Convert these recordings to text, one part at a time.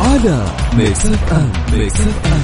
على ميكس اف ام ميكس اف ام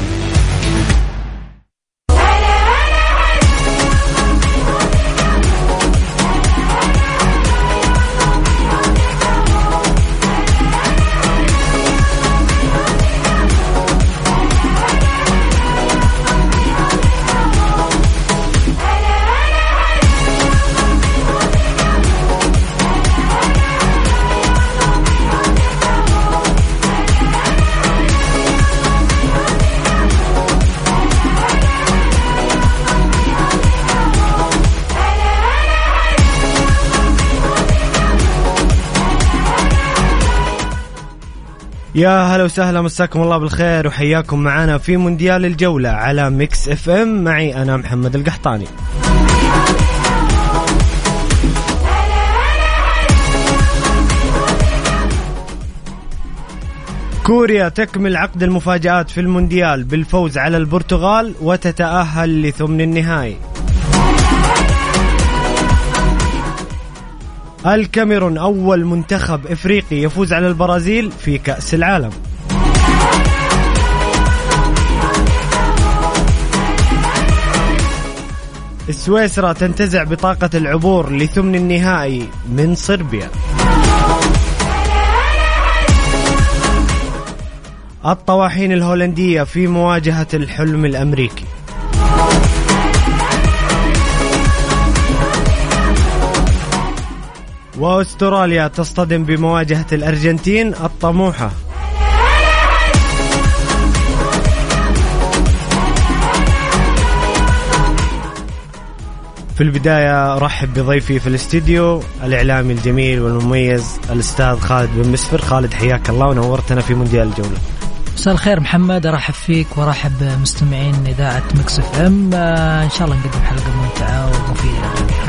يا هلا وسهلا مساكم الله بالخير وحياكم معنا في مونديال الجولة على Mix FM. معي أنا محمد القحطاني. كوريا تكمل عقد المفاجآت في المونديال بالفوز على البرتغال وتتأهل لثمن النهائي. الكاميرون أول منتخب إفريقي يفوز على البرازيل في كأس العالم. سويسرا تنتزع بطاقة العبور لثمن النهائي من صربيا. الطواحين الهولندية في مواجهة الحلم الأمريكي. وأستراليا تصطدم بمواجهة الأرجنتين الطموحة. في البداية أرحب بضيفي في الاستديو الإعلامي الجميل والمميز الأستاذ خالد بن مسفر. خالد حياك الله ونورتنا في مونديال الجولة. مساء الخير محمد أرحب فيك وأرحب بمستمعين إذاعة Mix FM. آه، إن شاء الله نقدم حلقة ممتعة ومفيدة.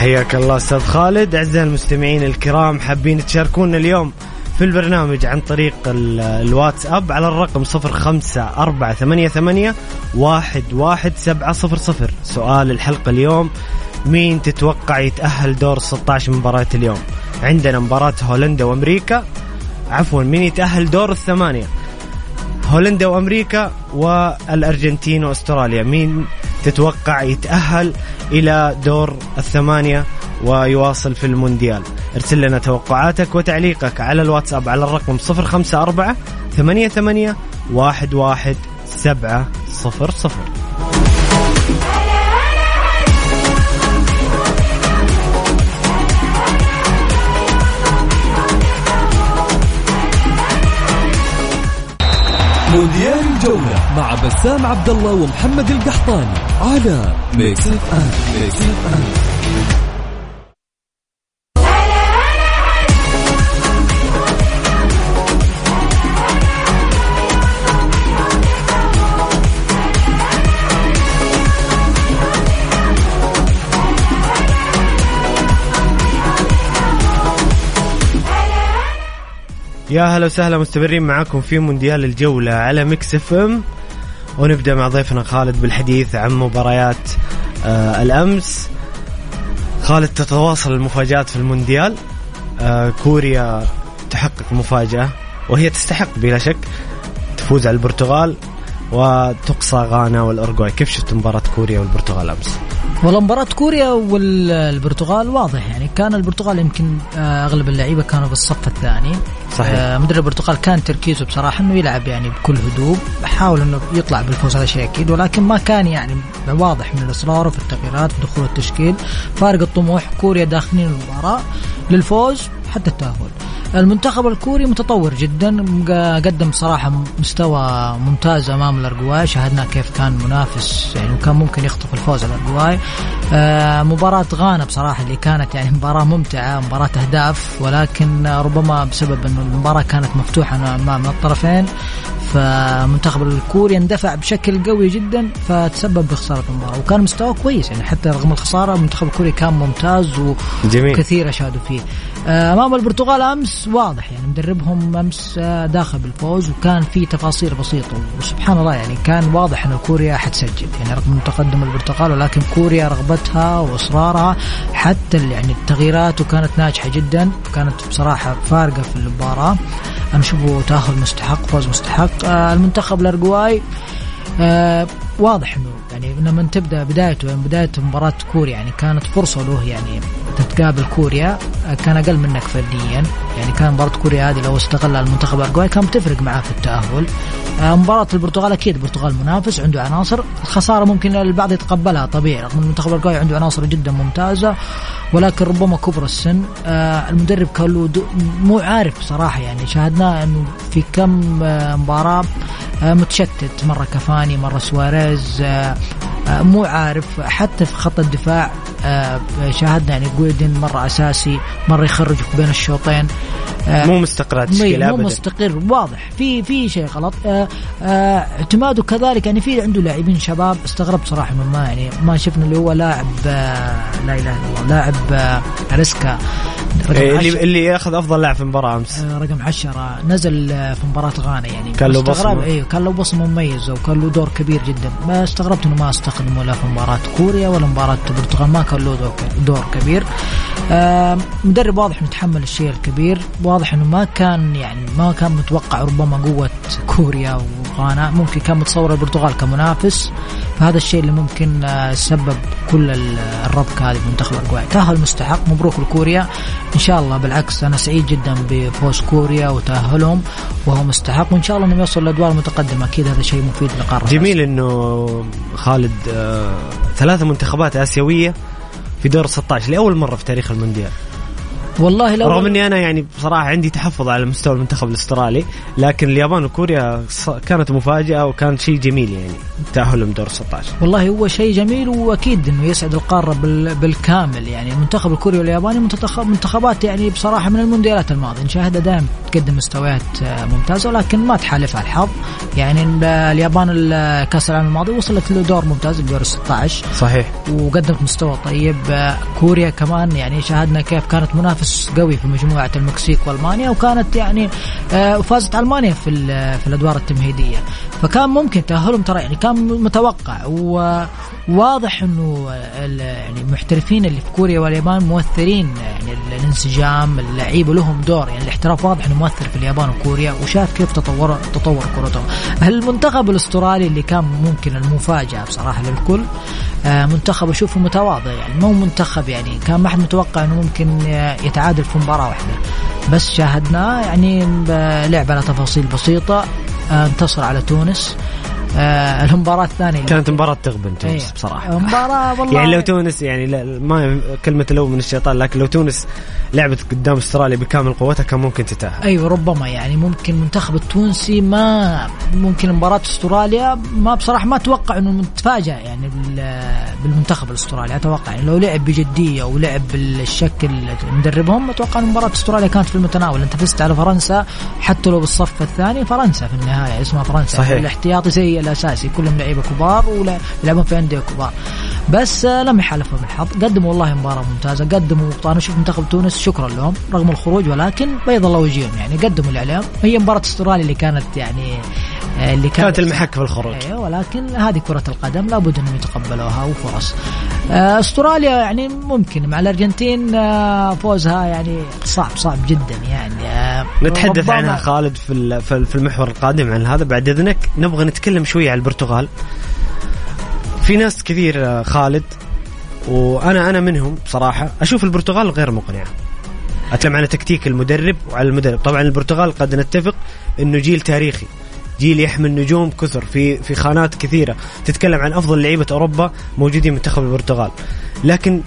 حياك الله أستاذ خالد. أعزائي المستمعين الكرام حابين تشاركونا اليوم في البرنامج عن طريق ال- الواتساب على الرقم صفر خمسة أربعة ثمانية ثمانية واحد واحد سبعة صفر صفر. سؤال الحلقة اليوم مين تتوقع يتأهل دور 16 مباراة اليوم؟ عندنا مباراة هولندا وأمريكا. عفوا مين يتأهل دور الثمانية؟ هولندا وأمريكا والأرجنتين وأستراليا. مين تتوقع يتأهل إلى دور الثمانية ويواصل في المونديال؟ ارسل لنا توقعاتك وتعليقك على الواتساب على الرقم 054 88 11 700 مونديال الجولة مع بسام عبد الله ومحمد القحطاني على Mix FM Mix F يا هلا وسهلا مستمرين معاكم في مونديال الجولة على Mix FM. ونبدأ مع ضيفنا خالد بالحديث عن مباريات آه الأمس. خالد تتواصل المفاجآت في المونديال. آه كوريا تحقق مفاجأة وهي تستحق بلا شك تفوز على البرتغال وتقصى غانا والاورجواي كيف شفت مباراة كوريا والبرتغال أمس؟ والله مباراة كوريا والبرتغال واضح يعني. كان البرتغال يمكن آه، أغلب اللعيبة كانوا بالصف الثاني. صحيح. آه، مدرب البرتغال كان تركيزه بصراحة إنه يلعب يعني بكل هدوء حاول إنه يطلع بالفوز هذا شيء أكيد ولكن ما كان يعني واضح من الإصرار في التغييرات في دخول التشكيل فارق الطموح كوريا داخلين المباراة للفوز حتى التأهل. المنتخب الكوري متطور جدا قدم صراحة مستوى ممتاز أمام الأرجواي شاهدنا كيف كان منافس يعني وكان ممكن يخطف الفوز الأرجواي. آه، مباراة غانا بصراحة اللي كانت يعني مباراة ممتعة مباراة أهداف ولكن ربما بسبب إنه المباراة كانت مفتوحة امام الطرفين. فمنتخب الكوري اندفع بشكل قوي جدا فتسبب بخساره المباراة وكان مستواه كويس يعني حتى رغم الخسارة المنتخب الكوري كان ممتاز وكثير أشادوا فيه. آه، أمام البرتغال أمس واضح يعني مدربهم أمس آه، داخل بالفوز وكان في تفاصيل بسيطة وسبحان الله يعني كان واضح إن كوريا حتسجل يعني رغم تقدم البرتغال ولكن كوريا رغبتها وإصرارها حتى يعني التغييرات وكانت ناجحة جدا كانت بصراحة فارقة في المباراة. أنا اشوفه تأهل مستحق فوز مستحق. المنتخب الارجواي واضح إنه يعني لما تبدأ بدايته يعني بداية مباراة كوريا يعني كانت فرصة له يعني تتقابل كوريا كان أقل منك فرديا. يعني كان مباراة كوريا هذه لو استغلها المنتخب الارجواي كان بتفرق معاه في التأهل. آه، مباراة البرتغال أكيد البرتغال منافس عنده عناصر. الخسارة ممكن البعض يتقبلها طبيعي رغم المنتخب الارجواي عنده عناصر جدا ممتازة ولكن ربما كبر السن. آه، المدرب كان له مو عارف بصراحه يعني شاهدناه إنه في كم آه، مباراة متشتت. مرة كفاني مرة سواريز مو عارف حتى في خط الدفاع آه، شاهدنا يعني جويدن مرة أساسي مرة يخرج بين الشوطين. آه، مو مستقر التشكيله مو مستقر واضح. في في شيء غلط. آه، اعتماده كذلك يعني في عنده لاعبين شباب. استغربت صراحة انه ما يعني ما شفنا اللي هو لاعب لا إله إلا الله لاعب ريسكا. اللي اللي ياخذ أفضل لاعب في المباراة أمس. رقم 10 نزل في مباراة غانا يعني. كان له بصمة. أيوه كان له بصمة مميزة وكان له دور كبير جدا. ما استغربت إنه ما استخدمه لا في مباراة كوريا ولا مباراة البرتغال ما كان له دور كبير. آه مدرب واضح متحمل الشيء الكبير. واضح إنه ما كان يعني ما كان متوقع ربما قوة كوريا وغانا. ممكن كان متصور البرتغال كمنافس. فهذا الشيء اللي ممكن آه سبب كل الربكة هذه في منتخب الاورجواي تأهل مستحق. مبروك لكوريا. إن شاء الله. بالعكس أنا سعيد جدا بفوز كوريا وتأهلهم وهو مستحق وإن شاء الله انه يوصل لادوار متقدمه أكيد هذا شيء مفيد للقاره جميل إنه خالد آه ثلاثة منتخبات آسيوية في دور 16 لأول مرة في تاريخ المونديال. والله لو رغم إني أنا يعني بصراحة عندي تحفظ على مستوى المنتخب الأسترالي لكن اليابان وكوريا كانت مفاجأة وكان شيء جميل يعني تأهلهم دور 16 والله هو شيء جميل وأكيد إنه يسعد القارة بالكامل يعني. المنتخب الكوري والياباني منتخبات يعني بصراحة من المونديالات الماضية. نشاهدها دائما تقدم مستويات ممتازة ولكن ما تحالفها الحظ. يعني اليابان كأس العالم الماضي وصلت لدور ممتاز الدور 16 صحيح. وقدمت مستوى طيب. كوريا كمان يعني شاهدنا كيف كانت منافس قوي في مجموعة المكسيك وألمانيا وكانت يعني آه، وفازت ألمانيا في في الأدوار التمهيدية. فكان ممكن تأهلهم ترى يعني كان متوقع وواضح إنه يعني المحترفين اللي في كوريا واليابان مؤثرين يعني الانسجام اللعيبه لهم دور يعني الاحتراف واضح إنه مؤثر في اليابان وكوريا وشاف كيف تطور تطور كرتهم المنتخب الأسترالي اللي كان ممكن المفاجأة بصراحة للكل آه، منتخب أشوفه متواضع يعني مو منتخب يعني كان ما حد متوقع إنه ممكن يتعادل في مباراة واحدة. بس شاهدناه يعني لعب على تفاصيل بسيطة آه، انتصر على تونس. آه المباراة الثانية كانت مباراة تغبن تونس إيه. بصراحة. مباراة والله. يعني لو تونس يعني لا ما كلمة لو من الشيطان لكن لو تونس لعبت قدام أستراليا بكامل قوتها كان ممكن تتأهل. أيوه ربما يعني ممكن المنتخب التونسي ما ممكن مباراة أستراليا ما بصراحة ما أتوقع إنه متفاجئ يعني بالمنتخب الأسترالي. أتوقع يعني لو لعب بجدية ولعب بالشكل مدربهم أتوقع ان مباراة أستراليا كانت في المتناول. أنت فزت على فرنسا حتى لو بالصف الثاني فرنسا في النهاية اسمها فرنسا. صحيح. الاحتياطي الأساسي. كلهم لعيبة كبار ويلعبون في أندية كبار. بس لم يحالفهم الحظ قدموا والله مباراة ممتازة. قدموا أنا أشوف منتخب تونس شكرا لهم رغم الخروج ولكن بيض الله وجيههم يعني. قدموا اللي عليهم هي مباراة أستراليا اللي كانت يعني اللي كانت, كانت المحك في الخروج. أيوه ولكن هذه كرة القدم لابد أنهم يتقبلوها وفرص. آه، أستراليا يعني ممكن مع الأرجنتين فوزها يعني صعب صعب جدا يعني. نتحدث عنها خالد في في المحور القادم عن هذا. بعد إذنك نبغى نتكلم شوية على البرتغال. في ناس كثير آه، خالد وأنا أنا منهم بصراحه أشوف البرتغال غير مقنعة. أتكلم على تكتيك المدرب وعلى المدرب. طبعا البرتغال قد نتفق إنه جيل تاريخي. جيل يحمل نجوم كثر في في خانات كثيرة. تتكلم عن أفضل لعيبة أوروبا موجودين منتخب البرتغال. لكن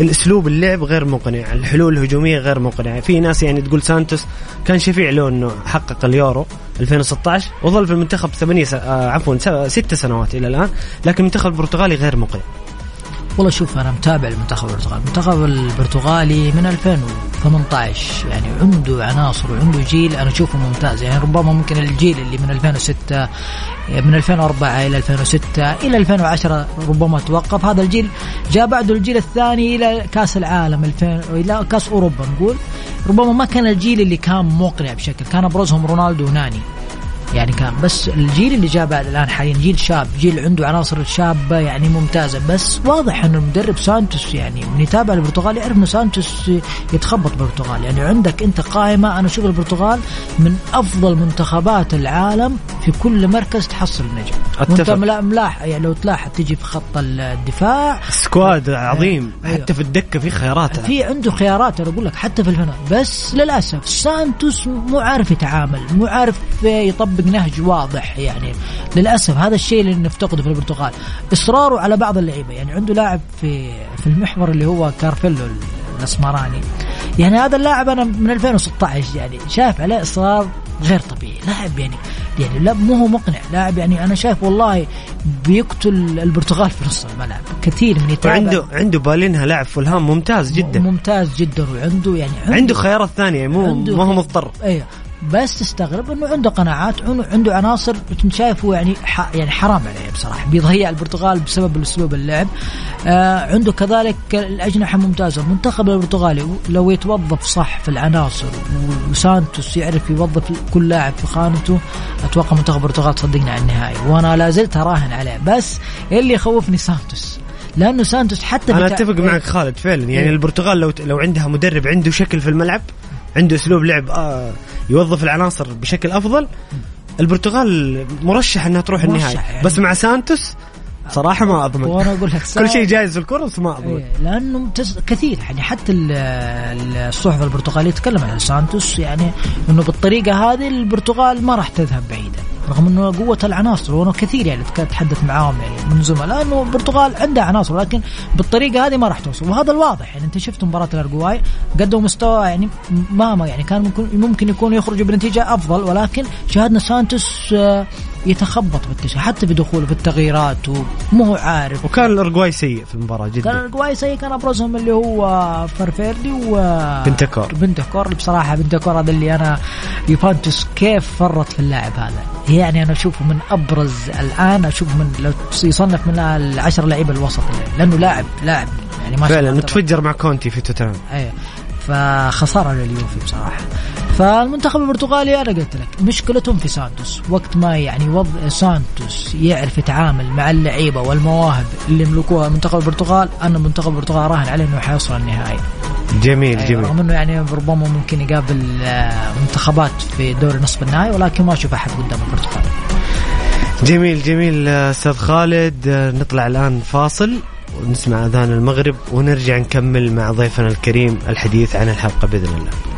الأسلوب اللعب غير مقنع الحلول الهجومية غير مقنعة. في ناس يعني تقول سانتوس كان شفيع له إنه حقق اليورو 2016 وظل في المنتخب ثمانية س... آه عفوا ست سنوات إلى الآن لكن المنتخب البرتغالي غير مقنع. والله شوف أنا متابع المنتخب البرتغالي. المنتخب البرتغالي من 2018 يعني عنده عناصر وعنده جيل أنا أشوفه ممتاز. يعني ربما ممكن الجيل اللي من 2006 من 2004 إلى 2006 إلى 2010 ربما توقف. هذا الجيل جاء بعده الجيل الثاني إلى كأس العالم 2000 إلى كأس أوروبا نقول. ربما ما كان الجيل اللي كان مقنع بشكل كان ابرزهم رونالدو وناني. يعني كان. بس الجيل اللي جاء بعد الآن حاليا جيل شاب جيل عنده عناصر شابة يعني ممتازة. بس واضح إنه المدرب سانتوس يعني من يتابع البرتغال يعرف إنه سانتوس يتخبط بالبرتغال. يعني عندك أنت قائمة أنا أشوف البرتغال من أفضل منتخبات العالم في كل مركز تحصل نجم وأنت ملاحظ يعني لو تلاحظ تجي في خط الدفاع. squad عظيم. أيوه. حتى في الدكة في خيارات. في عنده خيارات أنا أقول لك حتى في الفنان بس للأسف سانتوس مو عارف يتعامل مو عارف يطبق نهج واضح يعني. للأسف هذا الشيء اللي نفتقده في البرتغال إصراره على بعض اللعيبة يعني عنده لاعب في في المحور اللي هو كارفاليو الأسمراني. يعني هذا اللاعب أنا من 2016 يعني شايف عليه إصرار غير طبيعي. لاعب يعني يعني لا مو هو مقنع. لاعب يعني أنا شايف والله بيقتل البرتغال في نص الملعب. كثير من يتابع وعنده عنده بالينها لاعب فولهام ممتاز جدا. ممتاز جدا وعنده يعني عنده خيارات ثانية مو عنده ما هو خي- مضطر. أيوه بس تستغرب إنه عنده قناعات عنده, عناصر شايفه يعني يعني حرام عليه بصراحة. بيضيع البرتغال بسبب الاسلوب اللعب. آه عنده كذلك الأجنحة ممتازة. المنتخب البرتغالي لو يتوظف صح في العناصر وسانتوس يعرف يوظف كل لاعب في خانته أتوقع منتخب البرتغال تصدقني على النهائي. وأنا لا زلت أراهن عليه. بس اللي يخوفني سانتوس. لأنه سانتوس حتى أنا أتفق معك خالد فعلا. يعني إيه. البرتغال لو لو عندها مدرب عنده شكل في الملعب عنده اسلوب لعب آه يوظف العناصر بشكل أفضل. البرتغال مرشح إنها تروح النهائي. يعني. بس مع سانتوس صراحة ما أضمن. وأنا أقول لك كل شيء جايز في الكرة بس ما أضمن. إيه، لأنه ممتاز كثير. يعني حتى ال- ال- الصحف البرتغالية تتكلم عن سانتوس يعني إنه بالطريقة هذه البرتغال ما راح تذهب بعيدا. رغم إنه قوة العناصر وأنا كثير يعني تحدث معاهم يعني من زملاء إنه البرتغال عندها عناصر لكن بالطريقة هذه ما راح توصل. وهذا الواضح يعني أنت شفت مباراة الأرجواي قدموا مستوى يعني ما ما يعني كان ممكن ممكن يكون يخرجوا بنتيجة أفضل ولكن شاهدنا سانتوس آه، يتخبط بالتشكيل حتى بدخوله في التغييرات ومو هو عارف. وكان الأرجواي سيء في المباراة كان جدا القواي سيء كان أبرزهم اللي هو فرفيردي و بنتكور. بنتكور بصراحة بنتكور هذا اللي أنا يوفنتوس كيف فرط في اللاعب هذا. يعني أنا أشوفه من أبرز الآن أشوف من لو يصنف من العشر لعيبة الوسط لأنه لاعب لاعب يعني ما فعلا متفجر مع كونتي في توتنهام. أيوه فخسارة لليوفي بصراحة. فالمنتخب البرتغالي أنا قلت لك مشكلتهم في سانتوس. وقت ما يعني وضع سانتوس يعرف يتعامل مع اللعيبة والمواهب اللي يملكوها منتخب البرتغال أنا منتخب البرتغال راهن عليه إنه حيوصل النهائي. جميل أيوة جميل. رغم إنه يعني ربما ممكن يقابل آه، منتخبات في دوري نصف النهائي ولكن ما أشوف أحد قدام البرتغال. جميل جميل آه، أستاذ خالد آه، نطلع الآن فاصل. ونسمع أذان المغرب ونرجع نكمل مع ضيفنا الكريم الحديث عن الحلقة بإذن الله.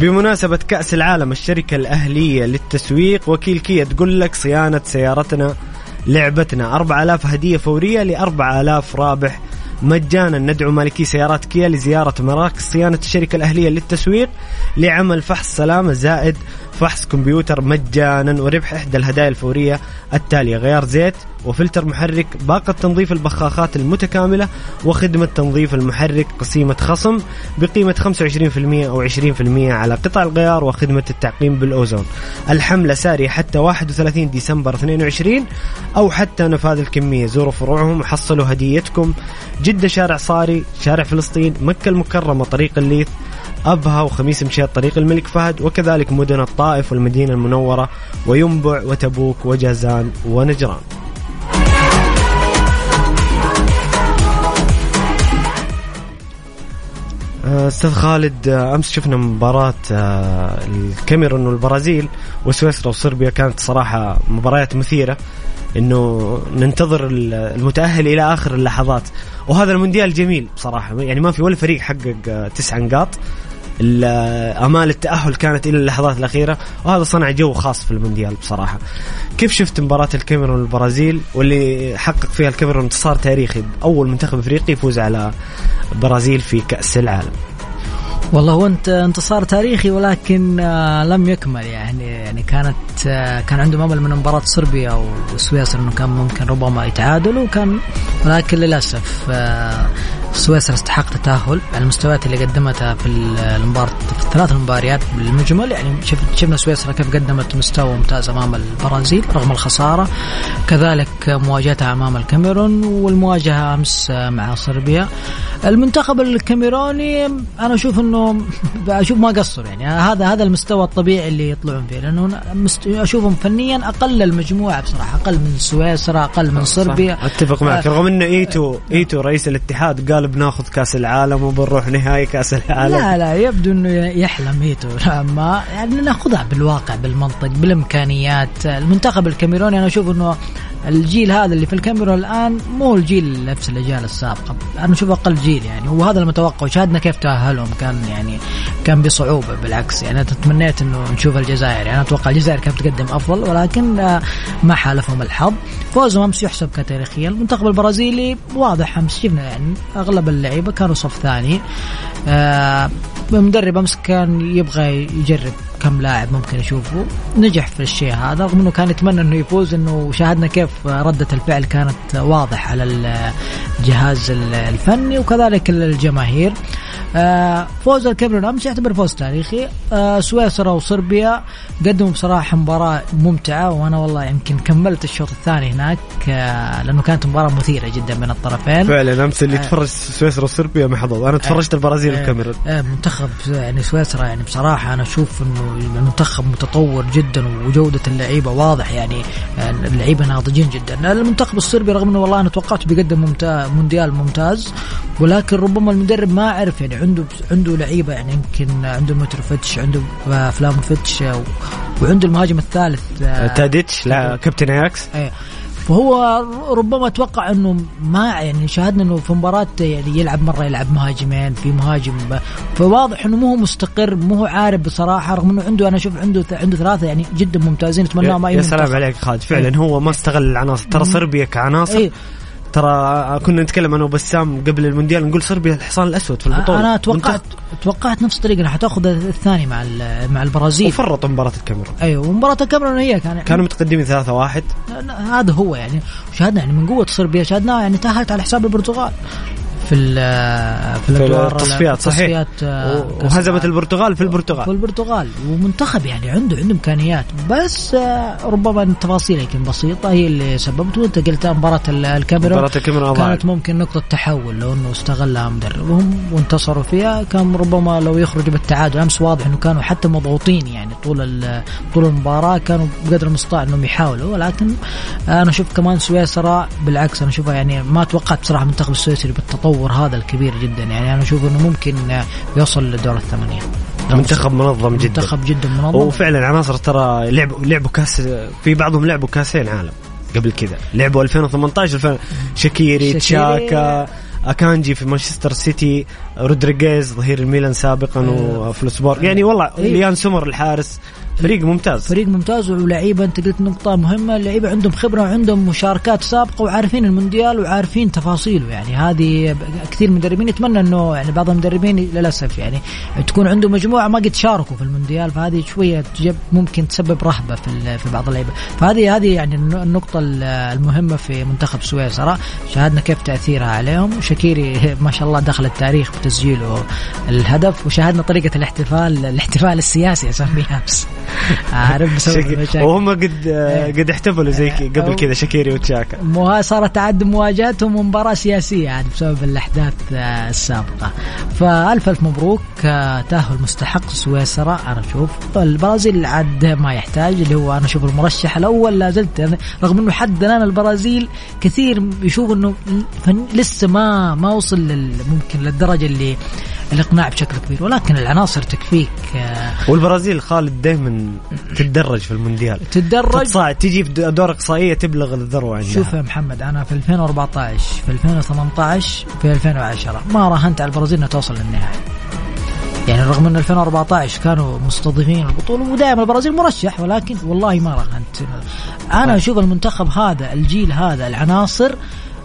بمناسبة كأس العالم الشركة الأهلية للتسويق وكيل كيا تقول لك صيانة سيارتنا لعبتنا. 4000 هدية فورية ل 4000 رابح. مجانا ندعو مالكي سيارات كيا لزيارة مراكز صيانة الشركة الأهلية للتسويق لعمل فحص سلامة زائد فحص كمبيوتر مجانا وربح إحدى الهدايا الفورية التالية غيار زيت وفلتر محرك باقة تنظيف البخاخات المتكاملة وخدمة تنظيف المحرك قسيمة خصم بقيمة 25% أو 20% على قطع الغيار وخدمة التعقيم بالأوزون. الحملة سارية حتى 31 ديسمبر 22 أو حتى نفاذ الكمية. زوروا فروعهم وحصلوا هديتكم. جدة شارع صاري شارع فلسطين مكة المكرمة طريق الليث. أبها وخميس مشيط طريق الملك فهد وكذلك مدن الطائف والمدينة المنورة وينبع وتبوك وجازان ونجران. آه، أستاذ خالد آه، أمس شفنا مباراة آه، الكاميرون والبرازيل وسويسرا وصربيا كانت صراحة مباريات مثيرة إنه ننتظر المتأهل إلى آخر اللحظات. وهذا المونديال جميل بصراحه يعني ما في ولا فريق حقق تسع نقاط. آمال التأهل كانت إلى اللحظات الأخيرة وهذا صنع جو خاص في المونديال بصراحة. كيف شفت مباراة الكاميرون والبرازيل واللي حقق فيها الكاميرون انتصار تاريخي اول منتخب إفريقي يفوز على البرازيل في كأس العالم؟ والله هو انت انتصار تاريخي ولكن آه لم يكمل. يعني يعني كانت آه كان عندهم امل من مباراة صربيا وسويسرا إنه كان ممكن ربما يتعادلوا كان ولكن للأسف آه سويسرا استحق التأهل على المستويات اللي قدمتها في المباراة في الثلاث المباريات بالمجمل. يعني شفنا سويسرا كيف قدمت مستوى ممتاز أمام البرازيل رغم الخسارة. كذلك مواجهتها أمام الكاميرون والمواجهة أمس مع صربيا. المنتخب الكاميروني أنا أشوف إنه أشوف ما قصر يعني هذا هذا المستوى الطبيعي اللي يطلعون فيه. لأنه أشوفهم فنيا أقل المجموعة بصراحة. أقل من سويسرا أقل من صربيا. أتفق معك. رغم إنه ايتو إيتو رئيس الاتحاد قال بناخذ كاس العالم وبنروح نهائي كاس العالم. لا لا يبدو إنه يحلم ايتو ما يعني ناخذها بالواقع بالمنطق بالإمكانيات. المنتخب الكاميروني أنا أشوف إنه الجيل هذا اللي في الكاميرون الآن مو الجيل نفس الأجيال السابقة. أنا أشوف أقل جيل يعني. وهذا المتوقع وشاهدنا كيف تأهلهم كان يعني كان بصعوبة بالعكس. يعني تمنيت إنه نشوف الجزائر. يعني أتوقع الجزائر كانت تقدم أفضل ولكن آه، ما حالفهم الحظ. فوزهم امس يحسب كتاريخيا. المنتخب البرازيلي واضح أمس شفنا يعني أغلب اللعيبة كانوا صف ثاني. آه المدرب أمس كان يبغى يجرب كم لاعب ممكن يشوفه. نجح في الشيء هذا رغم إنه كان يتمنى إنه يفوز إنه شاهدنا كيف ردة الفعل كانت واضح على الجهاز الفني وكذلك الجماهير. فوز الكاميرون أمس يعتبر فوز تاريخي. آه، سويسرا وصربيا قدموا بصراحة مباراة ممتعة وأنا والله يمكن كملت الشوط الثاني هناك آه، لأنه كانت مباراة مثيرة جدا بين الطرفين. فعلا أمس اللي تفرج سويسرا وصربيا محظوظ أنا تفرجت البرازيل والكاميرون منتخب يعني سويسرا يعني بصراحة أنا أشوف إنه المنتخب متطور جدا وجودة اللعيبة واضح يعني اللعيبة ناضجين جدا. المنتخب الصربي رغم إنه والله أنا توقعت بيقدم ممتاز مونديال ممتاز ولكن ربما المدرب ما عرف يعني عنده عنده لعيبة يعني يمكن عنده متروفيتش عنده فلاموفيتش وعنده المهاجم الثالث آه، تاديتش لا كابتن أياكس. إيه. فهو ربما أتوقع إنه ما يعني شاهدنا إنه في مباراة يعني يلعب مرة يلعب مهاجمين في مهاجم. فواضح إنه مو هو مستقر مو هو عارف بصراحة رغم إنه عنده أنا أشوف عنده عنده ثلاثة يعني جدا ممتازين أتمنى ما يا سلام عليك خالد. فعلا إيه. هو ما استغل العناصر. ترى صربيا كعناصر إيه. ترى كنا نتكلم أنا وبسام قبل المونديال نقول صربيا الحصان الأسود في البطولة. أنا توقعت توقعت نفس الطريقة انها حتاخذ الثاني مع مع البرازيل. وفرط مباراة الكاميرون. أيوه ومباراة الكاميرون هي كان كانوا متقدمين 3-1 هذا هو يعني شاهدنا يعني من قوة صربيا شاهدناها يعني تأهلت على حساب البرتغال. في في الأدوار التصفيات صحيح. آه، وهزمت البرتغال في البرتغال. في البرتغال. ومنتخب يعني عنده عنده إمكانيات. بس آه، ربما التفاصيل يمكن بسيطة. هي اللي سببت وانت قلت مباراة الكاميرون. مباراة الكاميرون كانت ممكن نقطة تحول لو إنه استغلها مدربهم وانتصروا فيها. كان ربما لو يخرجوا بالتعادل أمس واضح إنه كانوا حتى مضغوطين يعني طول طول المباراة. كانوا بقدر المستطاع إنهم يحاولوا. ولكن أنا أشوف كمان سويسرا بالعكس أنا أشوفها يعني ما توقعت بصراحة المنتخب السويسري بالتطور. التطور هذا الكبير جدا. يعني أنا أشوف إنه ممكن يوصل لدور الثمانية. منتخب منظم جدا. منتخب جدا منظم. وفعلا عناصر ترى لعبوا لعبوا كاس في بعضهم لعبوا كاسين عالم قبل كذا. لعبوا 2018 2000 شاكيري تشاكا أكانجي في مانشستر سيتي رودريغيز ظهير الميلان سابقا أيوه. وفولفسبورغ يعني والله أيوه. ليان سمر الحارس. فريق ممتاز. فريق ممتاز ولعيبة انت قلت نقطة مهمة اللعيبة عندهم خبرة وعندهم مشاركات سابقة وعارفين المونديال وعارفين تفاصيله يعني هذه كثير مدربين يتمنى انه يعني بعض المدربين للأسف يعني تكون عنده مجموعة ما قد شاركوا في المونديال فهذه شوية ممكن تسبب رهبة في في بعض اللعيبة. فهذه هذه يعني النقطة المهمة في منتخب سويسرا شاهدنا كيف تأثيرها عليهم. وشكيري ما شاء الله دخل التاريخ بتسجيله الهدف وشاهدنا طريقة الاحتفال الاحتفال السياسي أسميها امس عارف بسبب شك- المشاكل وهم قد إيه. قد احتفلوا زي قبل كذا شاكيري وتشاكا. مو صارت تعد مواجهتهم مباراة سياسية عاد بسبب الأحداث آه، السابقة. فألف ألف مبروك آه، تأهل مستحق سويسرا. أنا أشوف البرازيل عاد ما يحتاج اللي هو أنا أشوف المرشح الأول لا زلت يعني رغم أنه حد الآن البرازيل كثير يشوف فن- لسه ما ما وصل ممكن للدرجة اللي الإقناع بشكل كبير ولكن العناصر تكفيك آه، والبرازيل خالد دائما تتدرج في المونديال. تتدرج؟ تتصاعد تجي في ادوار إقصائية تبلغ الذروة عندها. شوف يا محمد أنا في 2014 في 2018 في 2010 ما راهنت على البرازيل إنها توصل للنهائي. يعني رغم إن 2014 كانوا مستضيفين البطولة ودائما البرازيل مرشح ولكن والله ما راهنت أنا أشوف المنتخب هذا الجيل هذا العناصر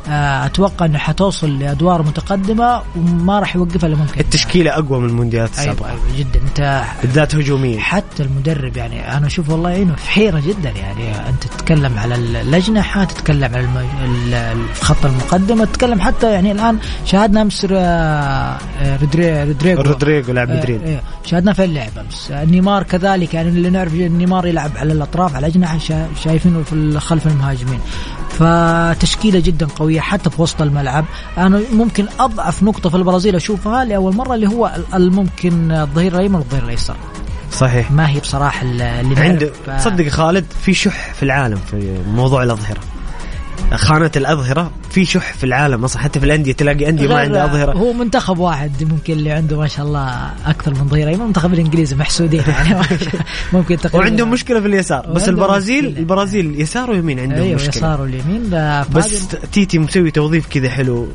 أتوقع إنه حتوصل لأدوار متقدمة وما راح يوقفها إلا ممكن. التشكيلة أقوى من المونديالات أيوه السابقة. أيوه جدا. أنت بالذات هجوميا. حتى المدرب يعني أنا أشوف والله إنه في حيره جدا يعني. أنت تتكلم على الاجنحه تتكلم على الم... ال- ال- في خط المقدمة تتكلم حتى يعني الآن شاهدنا أمس آه، آه، رودري- رودريجو. رودريجو لاعب آه، مدريد. إيه، شاهدنا في اللعب أمس؟ آه، نيمار كذلك يعني اللي نعرف نيمار يلعب على الأطراف على الاجنحه شا- شايفينه في خلف المهاجمين. فتشكيلة جدا قوية حتى في وسط الملعب. أنا ممكن أضعف نقطة في البرازيل أشوفها لأول مرة اللي هو ال- الممكن الظهير الأيمن والظهير الأيسر. صحيح. ما هي بصراحة ال- اللي عنده نعرف- تصدق خالد في شح في العالم في موضوع الأظهرة. خانة الأظهرة في شح في العالم أصلا حتى في الأندية تلاقي أندية ما عندها أظهرة. هو منتخب واحد ممكن اللي عنده ما شاء الله أكثر من ظهير المنتخب الانجليزي محسودين يعني. ممكن تقريبا. وعندهم مشكلة في اليسار. بس البرازيل مشكلة. البرازيل يسار ويمين عندهم أيوه مشكلة. يسار واليمين. بس تيتي مسوي توظيف كذا حلو.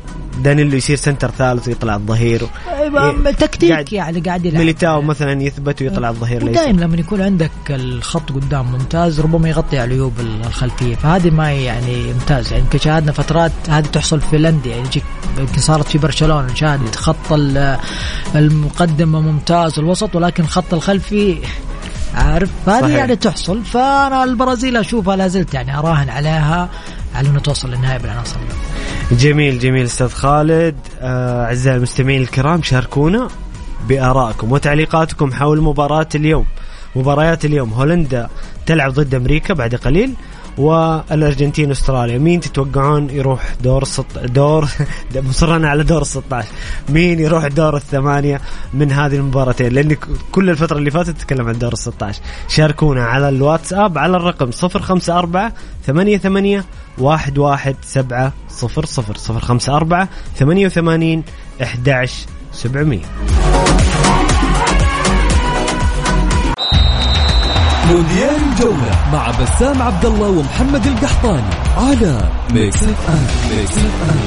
دانيلو يصير center ثالث ويطلع الظهير أيوة، إيه، تكتيك قاعد- يعني قاعد يلعب. ميليتاو مثلا يثبت ويطلع الظهير دائما لما يكون عندك الخط قدام ممتاز ربما يغطي على العيوب الخلفية. فهذه ما يعني ممتاز يعني يمكن شاهدنا فترات هذه تحصل في الأندية. يعني يجيك يمكن صارت في برشلونة نشاهد خط ال- المقدمه ممتاز الوسط ولكن الخط الخلفي عارف صحيح. يعني تحصل. فأنا البرازيل أشوفها لا زلت يعني أراهن عليها. على إنه توصل للنهائي بالعناصر. جميل جميل أستاذ خالد. آه، أعزائي المستمعين الكرام شاركونا بآرائكم وتعليقاتكم حول مباراة اليوم. مباريات اليوم هولندا تلعب ضد أمريكا بعد قليل. والأرجنتين استراليا مين تتوقعون يروح دور الست... دور مصرنا على دور ال 16 مين يروح دور الثمانية من هذه المباراتين؟ لأن كل الفترة اللي فاتت تتكلم عن دور ال 16 شاركونا على الواتساب على الرقم 054 88 11700 054 88 11700 مونديال الجولة مع بسام عبد الله ومحمد القحطاني على Mix FM Mix FM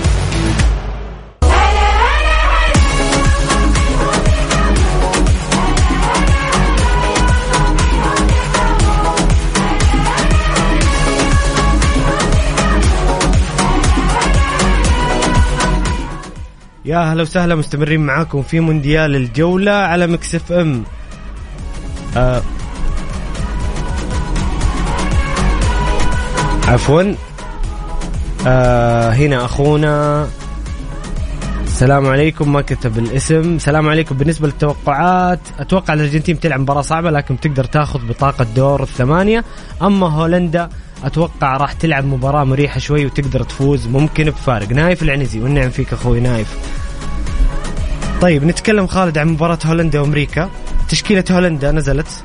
يا هلا وسهلا مستمرين معاكم في مونديال الجولة على Mix FM آه عفوا. آه هنا أخونا. السلام عليكم ما كتب الاسم السلام عليكم. بالنسبة للتوقعات أتوقع الأرجنتين بتلعب مباراة صعبة لكن بتقدر تاخذ بطاقة دور الثمانية. أما هولندا أتوقع راح تلعب مباراة مريحة شوي وتقدر تفوز ممكن بفارق. نايف العنزي والنعم فيك أخوي نايف. طيب نتكلم خالد عن مباراة هولندا وأمريكا. تشكيلة هولندا نزلت.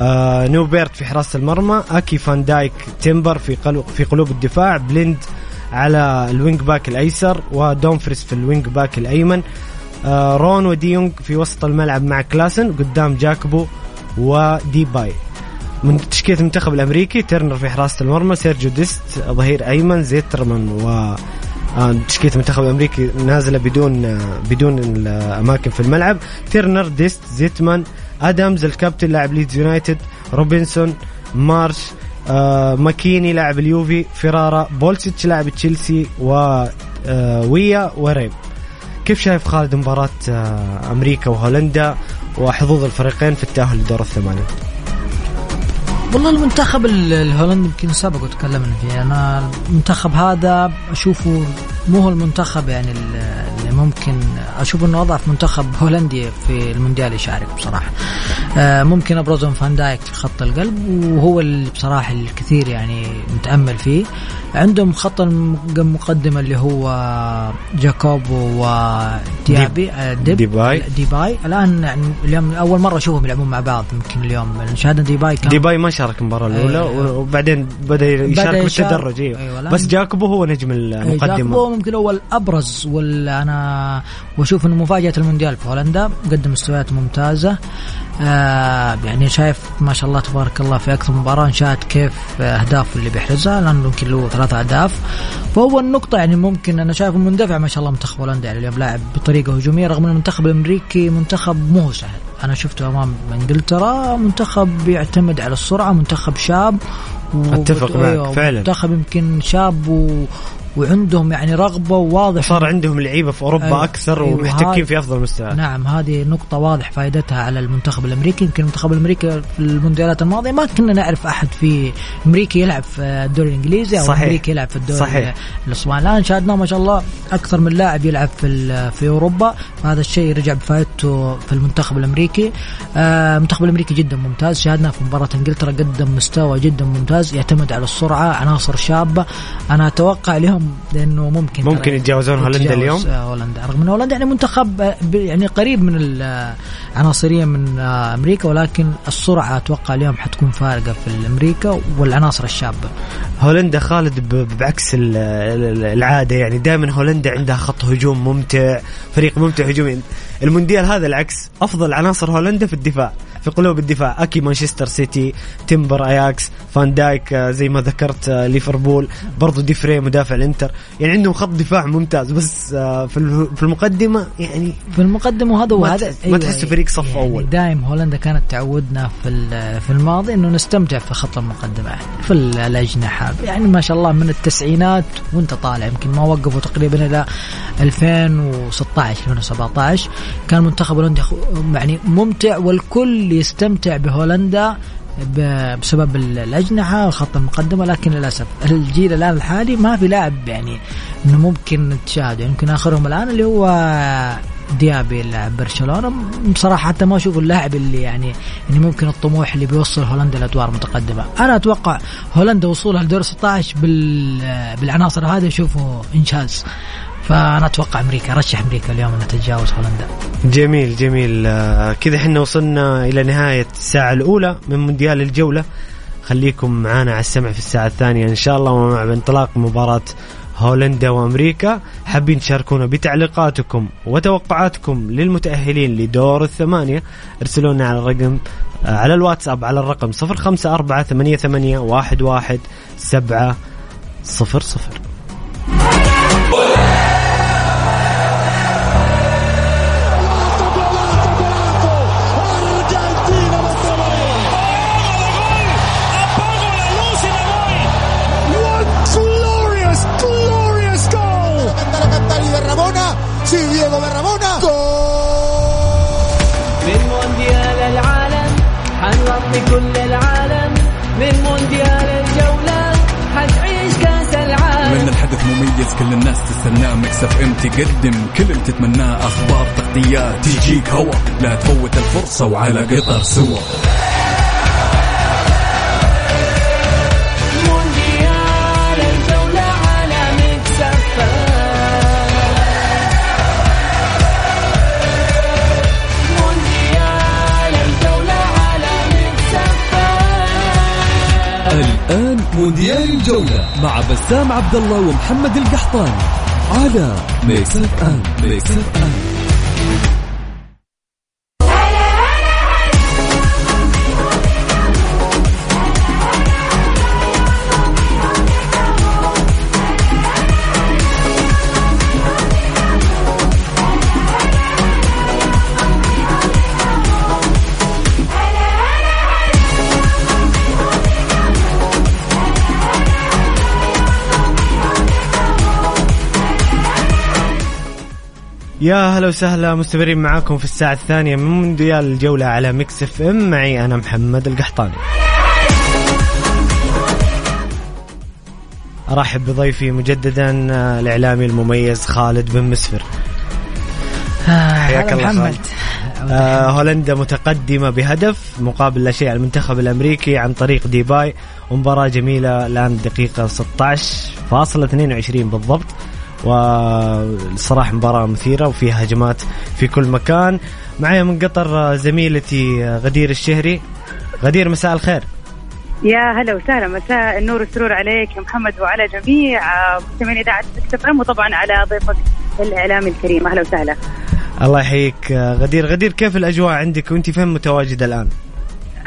آه نوبيرت في حراسة المرمى أكي فان دايك تيمبر في في قلوب الدفاع بليند على ال wing back الأيسر ودومفريس في ال wing back الأيمن. آه رون وديونج في وسط الملعب مع كلاسن قدام جاكبو وديباي. من تشكيلة المنتخب الأمريكي تيرنر في حراسة المرمى سيرجيو ديست ظهير أيمن زيمرمان و آه، تشكيلة المنتخب الأمريكي نازلة بدون آه، بدون الأماكن في الملعب. تيرنر ديست زيمرمان أدمز الكابتن لاعب ليدز يونايتد روبنسون مارش آه، ماكيني لاعب اليوفي فيريرا بولسيتش لاعب تشيلسي و آه، ويا وريم كيف شايف خالد مباراة آه، أمريكا وهولندا وحظوظ الفريقين في التأهل لدور الثمانية؟ والله المنتخب ال- الهولندي يمكن سبق وتكلمنا فيه. أنا المنتخب هذا أشوفه مو هو المنتخب يعني ال- اللي ممكن أشوف إنه أضعف منتخب هولندي في المونديال يشارك بصراحة آه، ممكن ابرزهم فان دايك في خط القلب وهو اللي بصراحة الكثير يعني متأمل فيه عندهم خط المقدمه اللي هو جاكبو وديابي آه، ديب ديباي. ديباي الآن يعني اليوم أول مرة أشوفهم يلعبون مع بعض يمكن اليوم شاهدنا ديباي كان ديباي ما شارك المباراة الأولى أيوة. وبعدين بدأ يشارك. بالتدرج أيوه أيوة، بس جاكوبو هو نجم إيه، جاكوبو المقدمه ممكن هو الابرز وال واشوف إنه مفاجأة المونديال في هولندا قدم مستويات ممتازة. آه يعني شايف ما شاء الله تبارك الله في أكثر مباراة نشاهد كيف اهدافه اللي بيحرزها. لأنه يمكن له ثلاثة أهداف. فهو النقطة يعني ممكن أنا شايفه مندفع ما شاء الله منتخب هولندا يعني اليوم لاعب بطريقة هجومية رغم ان المنتخب الامريكي منتخب مو سهل. أنا شفته أمام إنجلترا منتخب يعتمد على السرعة منتخب شاب. و- أتفق معك، فعلا. منتخب يمكن شاب و... وعندهم يعني رغبة وواضح صار عندهم لعيبة في أوروبا أيوة. أكثر أيوة، ومحتكين في أفضل مستوى. نعم هذه نقطة واضح فائدتها على المنتخب الأمريكي. يمكن المنتخب الأمريكي في المونديالات الماضية ما كنا نعرف أحد في أمريكي يلعب في الدوري الإنجليزي أو صحيح. أمريكي يلعب في الدوري صحيح. الإسباني. الآن شاهدنا ما شاء الله أكثر من لاعب يلعب في في أوروبا. فهذا الشيء رجع بفائدته في المنتخب الأمريكي. آه، المنتخب الأمريكي جدا ممتاز. شاهدنا في مباراة إنجلترا قدم مستوى جدا ممتاز يعتمد على السرعة عناصر شابة. أنا أتوقع لهم لأنه ممكن ممكن يتجاوزون هولندا اليوم؟ آه، هولندا. رغم إن هولندا يعني منتخب آه، يعني قريب من ال- آه، من أمريكا ولكن السرعة أتوقع اليوم حتكون فارقة في أمريكا والعناصر الشابة. هولندا خالد بعكس ال- ال- العادة يعني دائما هولندا عندها خط هجوم ممتع فريق ممتع هجومي المونديال هذا العكس أفضل عناصر هولندا في الدفاع. في قلوب الدفاع. أكي مانشستر سيتي تيمبر أياكس فان دايك آه، زي ما ذكرت آه، ليفربول برضو دي فري مدافع الإنتر. يعني عندهم خط دفاع ممتاز بس آه، في ال- في المقدمة يعني في المقدمة وهذا هو ما هذا. تحس- فريق صف يعني أول. دائم هولندا كانت تعودنا في في الماضي إنه نستمتع في خط المقدمة في ال- الأجنحة. يعني ما شاء الله من التسعينات وأنت طالع يمكن ما وقفوا تقريبا إلى 2016 2017 كان منتخب هولندا يعني ممتع والكل يستمتع بهولندا بسبب ال- الأجنحة وخط المقدمة لكن للأسف الجيل الآن الحالي ما في لاعب يعني إنه ممكن تشاهده. يمكن آخرهم الآن اللي هو ديابي لاعب برشلونه بصراحة حتى ما أشوف اللاعب اللي يعني يعني ممكن الطموح اللي بيوصل هولندا لأدوار متقدمة. أنا أتوقع هولندا وصولها لدور 16 بال بالعناصر هذه. اشوفه انجاز فأنا أتوقع أمريكا. ارشح أمريكا اليوم انها تتجاوز هولندا. جميل جميل. آه، كذا إحنا وصلنا إلى نهاية الساعة الأولى من مونديال الجولة. خليكم معنا على السمع في الساعة الثانية إن شاء الله ومع انطلاق مباراة هولندا وأمريكا. حابين تشاركونا بتعليقاتكم وتوقعاتكم للمتأهلين لدور الثمانية. ارسلوا لنا على الرقم آه، على الواتساب على الرقم 054 88 11 7 مميز كل الناس تستناه مكسف إم تقدم. كل اللي تتمناه أخبار تغطيات تجيك هوا. لا تفوت الفرصة وعلى قطر سوا. الآن مونديال الجولة مع بسام عبد الله ومحمد القحطاني على ميكس اف ام Mix FM يا هلا وسهلا مستمرين معاكم في الساعة الثانية من مونديال الجولة على Mix FM. معي أنا محمد القحطاني. أرحب بضيفي مجددا آه، الإعلامي المميز خالد بن مسفر. حياك الله محمد. آه هولندا متقدمة بهدف مقابل لا شيء على المنتخب الأمريكي عن طريق ديباي. ومباراة جميلة الآن دقيقة 16.22 بالضبط. والصراحة مباراة مثيرة وفيها هجمات في كل مكان. معي من قطر زميلتي غدير الشهري. غدير مساء الخير. يا هلا وسهلا مساء النور والسرور عليك يا محمد وعلى جميع آه، مستمعين إذاعة مكتب ام وطبعا على ضيفك الاعلامي الكريم. أهلا وسهلا. الله يحييك آه، غدير. غدير كيف الأجواء عندك وأنت فين متواجدة الآن؟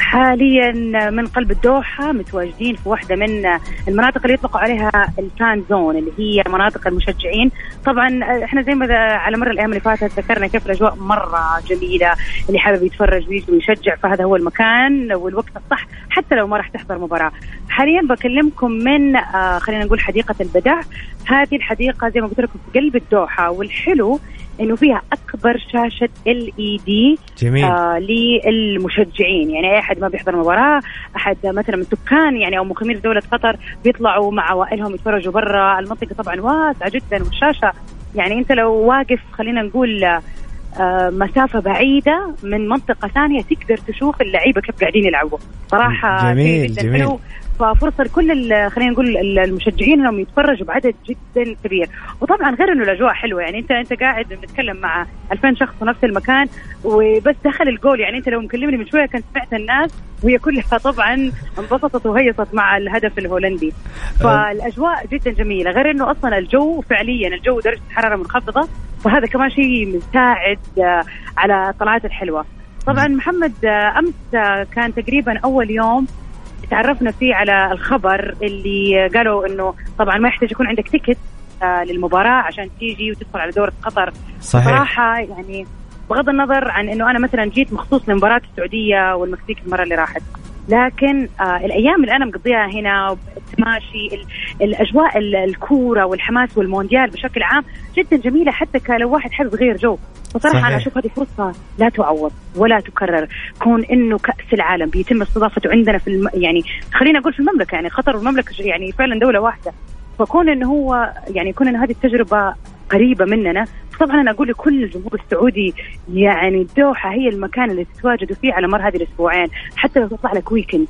حاليا من قلب الدوحة متواجدين في واحدة من المناطق اللي يطلقوا عليها الفان زون اللي هي مناطق المشجعين. طبعا إحنا زي ما على مر الأيام اللي فاتت ذكرنا كيف الأجواء مرة جميلة اللي حابب يتفرج ويجي ويشجع فهذا هو المكان والوقت الصح حتى لو ما راح تحضر مباراة. حاليا بكلمكم من آه خلينا نقول حديقة البدع. هذه الحديقة زي ما قلت لكم في قلب الدوحة والحلو إنه فيها أكبر شاشة ال اي دي جميل. آه للمشجعين. يعني أي أحد ما بيحضر مباراة أحد مثلا من سكان يعني أو مقيمين دوله قطر بيطلعوا مع عوائلهم يتفرجوا برا. المنطقة طبعا واسعة جدا والشاشة يعني أنت لو واقف خلينا نقول آه، مسافة بعيدة من منطقة ثانية تقدر تشوف اللعيبة كيف قاعدين يلعبوا. صراحة جميل، جداً. جميل. حلو. ففرصة لكل ال- خلينا نقول ال- المشجعين إنهم يتفرجوا بعدد جدا كبير. وطبعا غير إنه الأجواء حلوة يعني انت أنت قاعد بنتكلم مع 2000 شخص في نفس المكان وبس دخل الجول. يعني أنت لو مكلمني من شوية كنت سمعت الناس وهي كلها طبعا انبسطت وهيصت مع الهدف الهولندي. فالأجواء جدا جميلة غير إنه أصلا الجو فعليا الجو درجة الحرارة منخفضة فهذا كمان شيء مساعد آه، على الطلعات الحلوة. طبعا محمد آه، أمس آه، كان تقريبا أول يوم تعرفنا فيه على الخبر اللي قالوا إنه طبعا ما يحتاج يكون عندك تيكت آه، للمباراة عشان تيجي وتدخل على دورة قطر. صحيح. صراحة يعني بغض النظر عن إنه أنا مثلا جيت مخصوص لمباراة السعودية والمكسيك المرة اللي راحت. لكن آه الأيام اللي أنا مقضيها هنا التماشي ال- الأجواء ال- الكورة والحماس والمونديال بشكل عام جدا جميلة حتى لو واحد حابب يغير جو. فصراحه صحيح. أنا أشوف هذه فرصة لا تعوض ولا تكرر. كون إنه كأس العالم بيتم استضافته عندنا في الم... يعني خلينا أقول في المملكة يعني قطر والمملكه يعني فعلا دولة واحدة. فكون إنه هو يعني يكون إنه هذه التجربة قريبة مننا. طبعا أنا أقول لكل الجمهور السعودي يعني الدوحه هي المكان اللي تتواجدوا فيه على مر هذه الأسبوعين حتى لو تطلع لك ويكند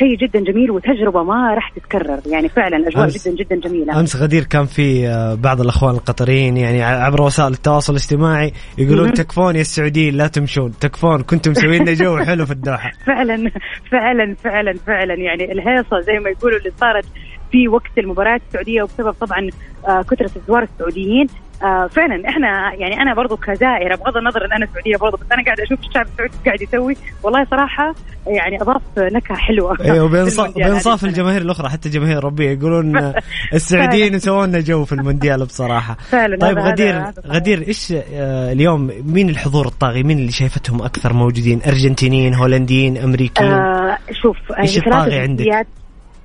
شيء جدا جميل وتجربة ما راح تتكرر. يعني فعلا أجواء جدا جدا جميلة. أمس غدير كان في آه، بعض الأخوان القطريين يعني عبر وسائل التواصل الاجتماعي يقولون. تكفون يا السعوديين لا تمشون. تكفون كنتم مسوين لنا جو حلو في الدوحة. فعلا فعلا فعلا فعلا. يعني الهيصة زي ما يقولوا اللي صارت في وقت المباراة السعودية وبسبب طبعا آه، كثرة الزوار السعوديين. آه، فعلا إحنا يعني أنا برضو كزائره بغض النظر إن أنا سعودية برضو بس أنا قاعدة أشوف الشعب السعودي قاعد يسوي. والله صراحة يعني أضاف نكهة حلوة أيوه السنة. الجماهير الأخرى حتى الجماهير الأوروبية يقولون السعوديين سووا لنا جو في المونديال بصراحة. فعلا طيب هذا- غدير هذا. غدير إيش آه، اليوم مين الحضور الطاغي؟ مين اللي شايفتهم أكثر موجودين؟ أرجنتينيين هولنديين أمريكيين؟ آه شوف هي ثلاثة الطاغي عندك؟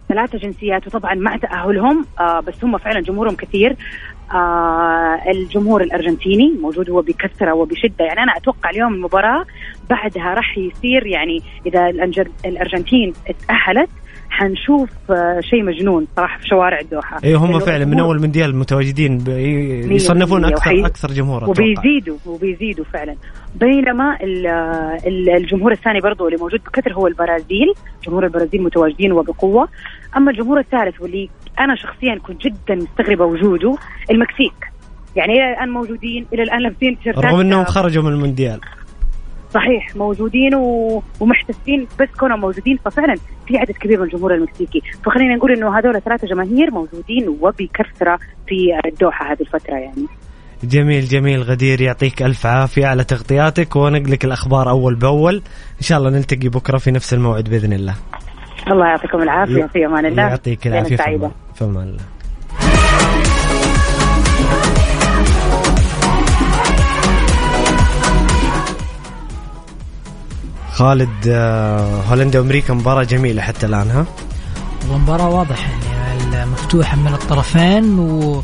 ثلاثة جنسيات وطبعا مع تأهلهم آه بس هم فعلا جمهورهم كثير. آه الجمهور الأرجنتيني موجود هو بكثرة وبشدة. يعني أنا أتوقع اليوم المباراة بعدها راح يصير يعني إذا الأرجنتين تأهلت حنشوف آه شيء مجنون صراحة في شوارع الدوحة. أيوه هم لأنه فعلا من أول مونديال متواجدين يصنفون أكثر وحي- أكثر جمهور وبيزيدوا وبيزيدوا فعلا. بينما ال- ال- الجمهور الثاني برضو اللي موجود بكثر هو البرازيل. جمهور البرازيل متواجدين وبقوة. أما الجمهور الثالث واللي أنا شخصيا كنت جدا مستغربة وجوده المكسيك. يعني إلى الآن موجودين إلى الآن لابسين تيشيرتات. رغم إنهم خرجوا من المونديال. صحيح موجودين و... ومحتفين بس كونهم موجودين ففعلا في عدد كبير من الجمهور المكسيكي. فخلينا نقول إنه هذول ثلاثة جماهير موجودين وبكثرة في الدوحة هذه الفترة يعني. جميل جميل غدير يعطيك ألف عافية على تغطياتك ونقلك الأخبار أول بأول. إن شاء الله نلتقي بكرة في نفس الموعد بإذن الله. الله يعطيكم العافية في أمان الله. يعطيك العافية في. أمان في أمان الله. خالد آه، هولندا وأمريكا مباراة جميلة حتى الآن ها؟ ومباراة واضح يعني مفتوحة من الطرفين و...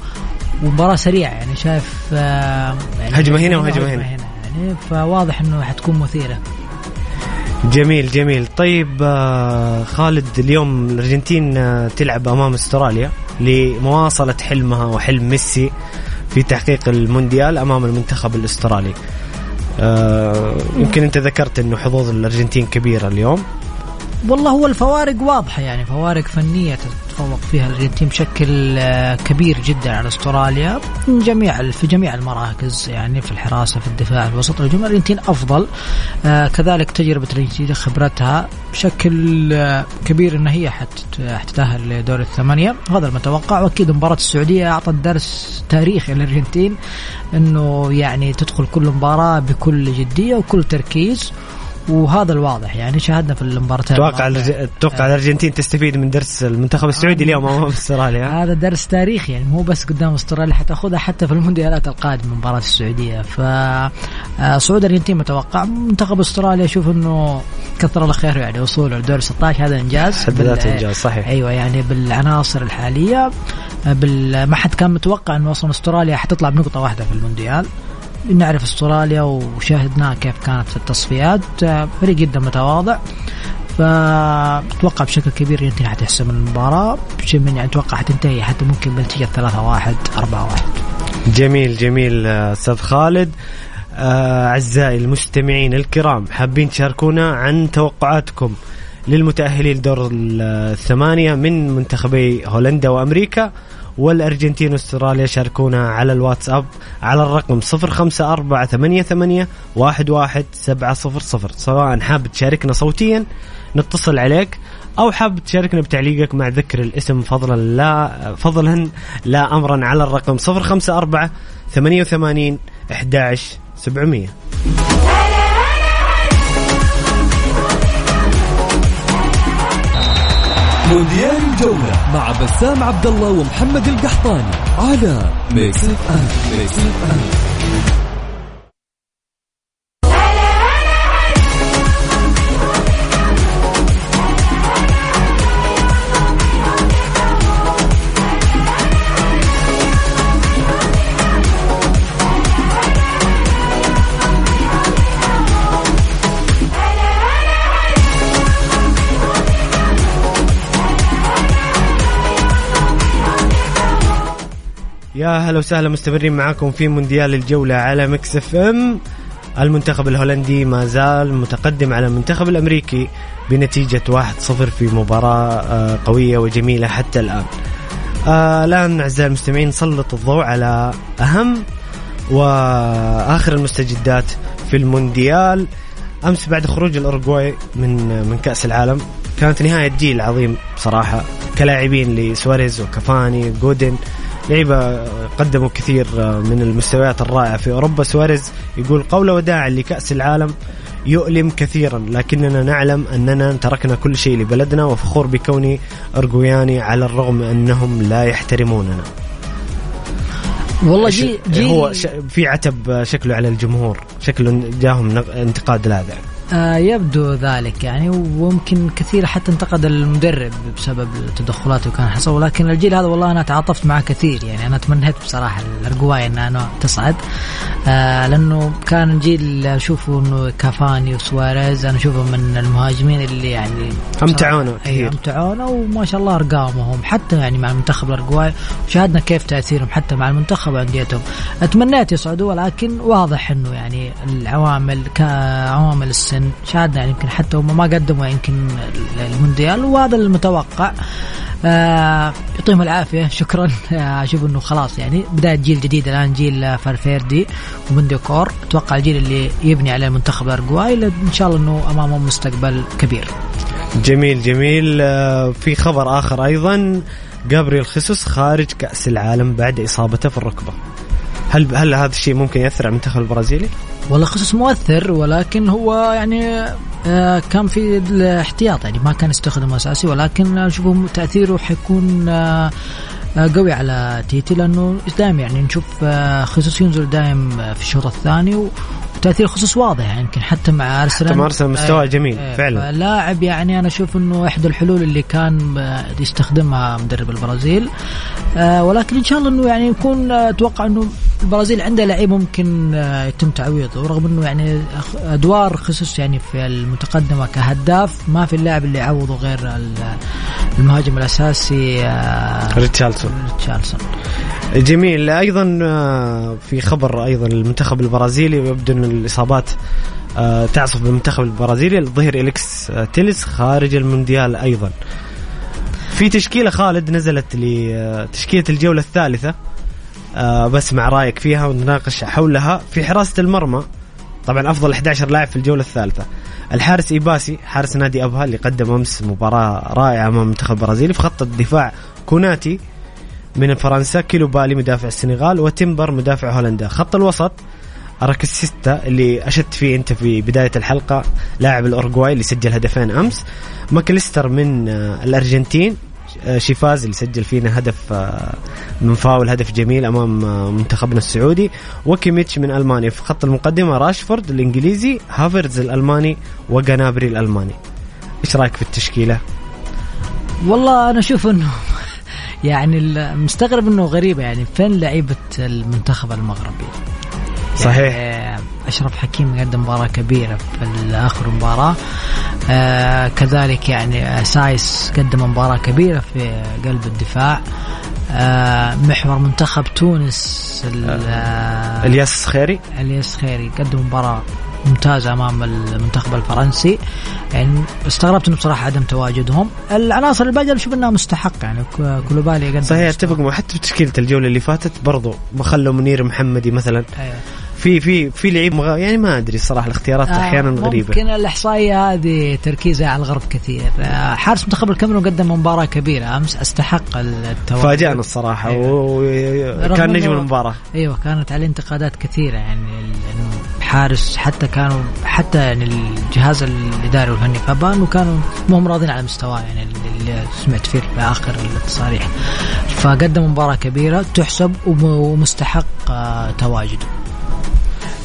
ومباراة سريعة يعني شايف آه، يعني هجمة هنا وهجمة هنا. يعني فواضح إنه حتكون مثيرة. جميل جميل. طيب آه، خالد اليوم الأرجنتين آه، تلعب أمام أستراليا لمواصلة حلمها وحلم ميسي في تحقيق المونديال أمام المنتخب الأسترالي. آه يمكن أنت ذكرت إنه حظوظ الأرجنتين كبيرة اليوم. والله هو الفوارق واضحة يعني فوارق فنية تتفوق فيها الأرجنتين بشكل آه، كبير جدا على أستراليا من جميع في جميع المراكز يعني في الحراسة في الدفاع الوسط. الهجوم الأرجنتين أفضل آه كذلك تجربة الأرجنتين خبرتها بشكل آه كبير أن هي حتتأهل لدور الثمانية. هذا المتوقع وأكيد مباراة السعودية أعطت درس تاريخي للأرجنتين أنه يعني تدخل كل مباراة بكل جدية وكل تركيز. وهذا الواضح يعني شاهدنا في المباراتين أتوقع أتوقع الأرجنتين تستفيد من درس المنتخب السعودي اليوم امام أستراليا. هذا درس تاريخي يعني مو بس قدام أستراليا حتأخذها حتى في المونديالات القادمة مباراه السعودية. ف آه، صعود الأرجنتين متوقع. منتخب أستراليا أشوف إنه كثر الله خير يعني وصوله لدور 16 هذا إنجاز حد ذاته إنجاز صحيح. أيوه يعني بالعناصر الحالية. بال... ما حد كان متوقع إنه أصلا أستراليا حتطلع بنقطة واحدة في المونديال. نعرف استراليا وشاهدناها كيف كانت في التصفيات. فريق جدا متواضع فأتوقع بشكل كبير يمكن حتحسم المباراة. يعني أتوقع حتنتهي حتى ممكن بنتيجة 3 1 4 1 جميل جميل أستاذ خالد. آه، أعزائي المستمعين الكرام حابين تشاركونا عن توقعاتكم للمتأهلين لدور الثمانية من منتخبي هولندا وأمريكا؟ والأرجنتين وأستراليا شاركونا على الواتساب على الرقم 054-88-11700 سواء حاب تشاركنا صوتيا نتصل عليك أو حاب تشاركنا بتعليقك مع ذكر الاسم فضلا لا فضلا لا امرا على الرقم 054 88 11 700 مونديال الجولة مع بسام عبد الله ومحمد القحطاني على ميكس اف ام ميكس اف ام يا هلا وسهلا مستمرين معاكم في مونديال الجولة على Mix FM المنتخب الهولندي ما زال متقدم على المنتخب الأمريكي بنتيجة 1-0 في مباراة آه، قوية وجميلة حتى الآن. آه الآن أعزائي المستمعين نسلط الضوء على أهم وآخر المستجدات في المونديال أمس بعد خروج الاورجواي من من كأس العالم كانت نهاية جيل عظيم بصراحه كلاعبين لسواريز وكافاني جودن لعيبة قدموا كثير من المستويات الرائعة في أوروبا سواريز يقول قول وداع لكأس العالم يؤلم كثيرا لكننا نعلم أننا تركنا كل شيء لبلدنا وفخور بكوني ارجوياني على الرغم أنهم لا يحترموننا. والله جي, جي هو في عتب شكله على الجمهور شكله جاهم انتقاد لاذع آه يبدو ذلك يعني وممكن كثير حتى انتقد المدرب بسبب التدخلات اللي كان حصل ولكن الجيل هذا والله أنا تعاطفت معه كثير يعني أنا تمنيت بصراحة الأرجواي انها تصعد آه لأنه كان الجيل أشوفه إنه كافاني وسواريز أنا أشوفه من المهاجمين اللي يعني امتعونا كثير. امتعونا وما شاء الله أرقامهم حتى يعني مع المنتخب الأرجواي وشاهدنا كيف تأثيرهم حتى مع المنتخب وأنديتهم. أتمنيت يصعدوا ولكن واضح إنه يعني العوامل كعوامل السن شاهدنا يعني يمكن حتى هم ما قدموا يمكن المونديال وهذا المتوقع. آه يعطيهم العافية شكرا. آه أشوف إنه خلاص يعني بداية جيل جديد الآن جيل فالفيردي وبنتانكور أتوقع الجيل اللي يبني عليه المنتخب الارجواي إن شاء الله إنه امامهم مستقبل كبير. جميل جميل. آه في خبر آخر أيضا. جابريل خيسوس خارج كأس العالم بعد إصابته في الركبة. هل هل هذا الشيء ممكن يأثر على المنتخب البرازيلي؟ والله خيسوس مؤثر ولكن هو يعني آه كان في الاحتياط يعني ما كان يستخدم أساسي ولكن أشوفه تأثيره حيكون آه, آه، قوي على تيتي لأنه دائما يعني نشوف خصوص ينزل دائم في الشوط الثاني تأثير خصوص واضح يعني يمكن حتى مع ارسنال حتى مع ارسنال مستوى جميل آه فعلا. لاعب يعني أنا أشوف إنه إحدى الحلول اللي كان يستخدمها مدرب البرازيل. آه ولكن إن شاء الله إنه يعني يكون أتوقع إنه البرازيل عندها لعيب ممكن آه يتم تعويضه. ورغم إنه يعني أدوار خصوص يعني في المتقدمة كهداف ما في اللاعب اللي يعوضه غير المهاجم الأساسي آه، ريتشارلسون ريتشارلسون جميل. أيضا آه، في خبر أيضا المنتخب البرازيلي ويبدو أن الإصابات آه، تعصف بالمنتخب البرازيلي. الظهير إليكس آه، تيلس خارج المونديال أيضا. في تشكيلة خالد نزلت لتشكيله الجولة الثالثة آه، بس مع رأيك فيها ونناقش حولها. في حراسة المرمى طبعا أفضل 11 لاعب في الجولة الثالثة. الحارس إيباسي حارس نادي أبها اللي قدم أمس مباراة رائعة أمام المنتخب البرازيلي في خط الدفاع كوناتي. من فرنسا كوليبالي مدافع السنغال وتمبر مدافع هولندا. خط الوسط أراسكايتا اللي أشدت فيه أنت في بداية الحلقة لاعب الأورجواي اللي سجل هدفين أمس. ماك أليستر من آه، الأرجنتين آه، شيفاز اللي سجل فينا هدف آه، من فاول هدف جميل أمام آه، منتخبنا السعودي. وكيميتش من ألمانيا. في خط المقدمة راشفورد الإنجليزي هافرز الألماني وجنابري الألماني. إيش رأيك في التشكيلة؟ والله أنا أشوف إنه يعني ال- مستغرب إنه غريبة يعني فين لعيبة المنتخب المغربي؟ صحيح. يعني أشرف حكيم قدم مباراة كبيرة في اخر مباراة. آه كذلك يعني سايس قدم مباراة كبيرة في قلب الدفاع. آه محور منتخب تونس آه إلياس الصخيري إلياس صخيري قدم مباراة ممتازة أمام المنتخب الفرنسي. يعني استغربت إنه بصراحة عدم تواجدهم. العناصر الباقية بشوف انها مستحقة يعني ك- كوليبالي قدم صحيح. أتفق معه حتى في تشكيلة الجولة اللي فاتت برضو ما خلوا منير محمدي مثلا. أيوة. في في في لعيب مغ... يعني ما أدري الصراحة الاختيارات آه، أحيانا غريبة. ممكن الإحصائية هذه تركيزها على الغرب كثير. آه، حارس منتخب الكاميرون قدم مباراة كبيرة. أمس أستحق التواجد. فاجأنا الصراحة. أيوة. وكان نجم المباراة. أيوه كانت عليه انتقادات كثيرة يعني إنه حارس حتى كانوا حتى يعني الجهاز الإداري والفني فبانوا كانوا مو هم راضين على مستواه يعني اللي سمعت فيه في آخر التصاريح. فقدم مباراة كبيرة تحسب وم- ومستحق آه، تواجده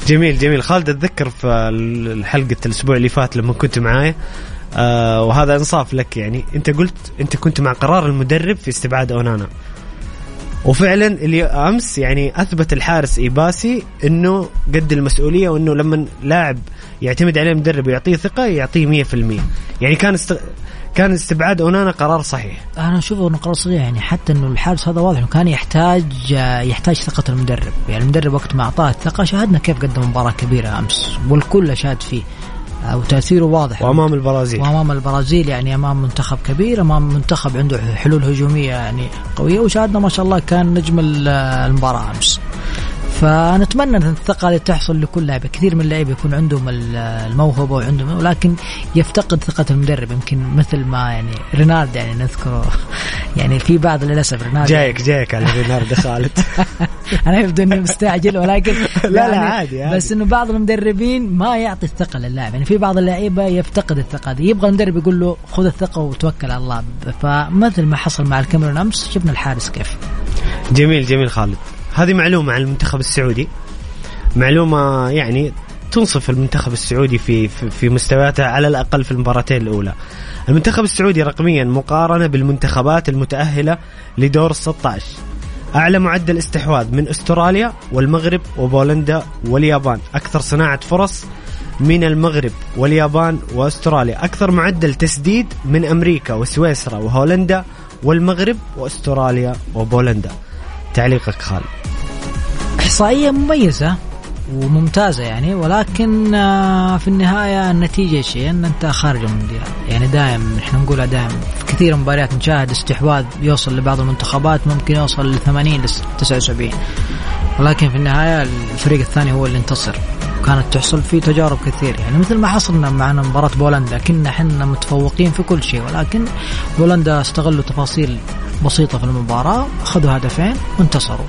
جميل جميل. خالد أتذكر في حلقه الأسبوع اللي فات لما كنت معايا آه وهذا إنصاف لك يعني. أنت قلت أنت كنت مع قرار المدرب في استبعاد أونانا. وفعلا اللي أمس يعني أثبت الحارس إيباسي إنه قد المسؤولية وإنه لما لاعب يعتمد عليه المدرب ويعطيه ثقة يعطيه 100% يعني كان است... كان استبعاد أونانا قرار صحيح. أنا أشوف أنه قرار صحيح يعني حتى إنه الحارس هذا واضح إنه كان يحتاج يحتاج ثقة المدرب. يعني المدرب وقت ما أعطاه الثقة شاهدنا كيف قدم مباراة كبيرة أمس والكل أشاد فيه. وتاثيره واضح. وأمام البرازيل. وأمام البرازيل يعني أمام منتخب كبير أمام منتخب عنده حلول هجومية يعني قوية. وشاهدنا ما شاء الله كان نجم ال- المباراة أمس. فنتمنى أن الثقه اللي تحصل لكل لاعب. كثير من اللعيبة يكون عندهم ال- الموهبة وعندهم ولكن يفتقد ثقة المدرب. يمكن مثل ما يعني رينارد يعني نذكره. يعني في بعض للأسف رينارد جايك جايك على رينارد خالد. أنا يبدو اني مستعجل ولكن لا، لا، يعني عادي، عادي. بس إنه بعض المدربين ما يعطي الثقة للاعب. يعني في بعض اللعيبة يفتقد الثقة دي يبغى المدرب يقول له خذ الثقة وتوكل على الله. فمثل ما حصل مع الكاميرون أمس شفنا الحارس كيف. جميل جميل خالد. هذه معلومة عن المنتخب السعودي. معلومة يعني تنصف المنتخب السعودي في في, مستوياته على الأقل في المباراتين الأولى. المنتخب السعودي رقميا مقارنة بالمنتخبات المتأهلة لدور 16 أعلى معدل استحواذ من أستراليا والمغرب وبولندا واليابان. أكثر صناعة فرص من المغرب واليابان وأستراليا. أكثر معدل تسديد من أمريكا وسويسرا وهولندا والمغرب وأستراليا وبولندا. تعليقك خالد. إحصائية مميزة وممتازة يعني ولكن آه، في النهاية النتيجة شيء إن أنت خارج المونديال يعني دائما إحنا نقولها دائما في كثير من المباريات نشاهد استحواذ يوصل لبعض المنتخبات ممكن يوصل ل 80 ل 79 ولكن في النهاية الفريق الثاني هو اللي انتصر. كانت تحصل فيه تجارب كثير. يعني مثل ما حصلنا معنا مباراة بولندا كنا إحنا متفوقين في كل شيء ولكن بولندا استغلوا تفاصيل بسيطة في المباراة أخذوا هدفين وانتصروا.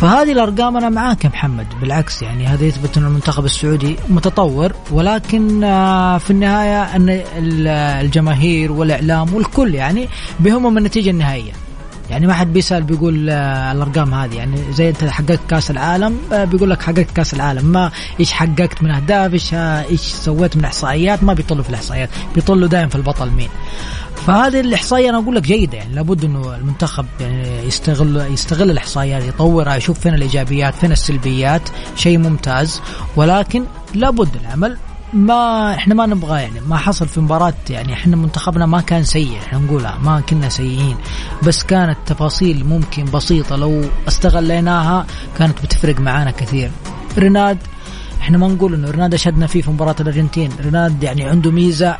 فهذه الأرقام أنا معاك يا محمد بالعكس يعني هذا يثبت أن المنتخب السعودي متطور ولكن آه، في النهاية أن ال- الجماهير والإعلام والكل يعني بهمهم النتيجة النهائية. يعني ما حد بيسأل بيقول آه، الأرقام هذه. يعني زي أنت حققت كأس العالم آه، بيقول لك حققت كأس العالم. ما إيش حققت من أهداف إيش آه، إيش سويت من إحصائيات ما بيطلوا في الإحصائيات. بيطلوا دائما في البطل مين. فهذه الإحصائية أنا أقول لك جيدة. يعني لابد إنه المنتخب يعني يستغل يستغل الإحصائيات يطورها يشوف فين الإيجابيات فين السلبيات. شيء ممتاز. ولكن لابد العمل ما إحنا ما نبغى يعني ما حصل في مباراة يعني إحنا منتخبنا ما كان سيء إحنا نقولها ما كنا سيئين. بس كانت تفاصيل ممكن بسيطة لو استغليناها كانت بتفرق معانا كثير. ريناد إحنا ما نقول إنه ريناد اشهدنا فيه في مباراة الأرجنتين. ريناد يعني عنده ميزة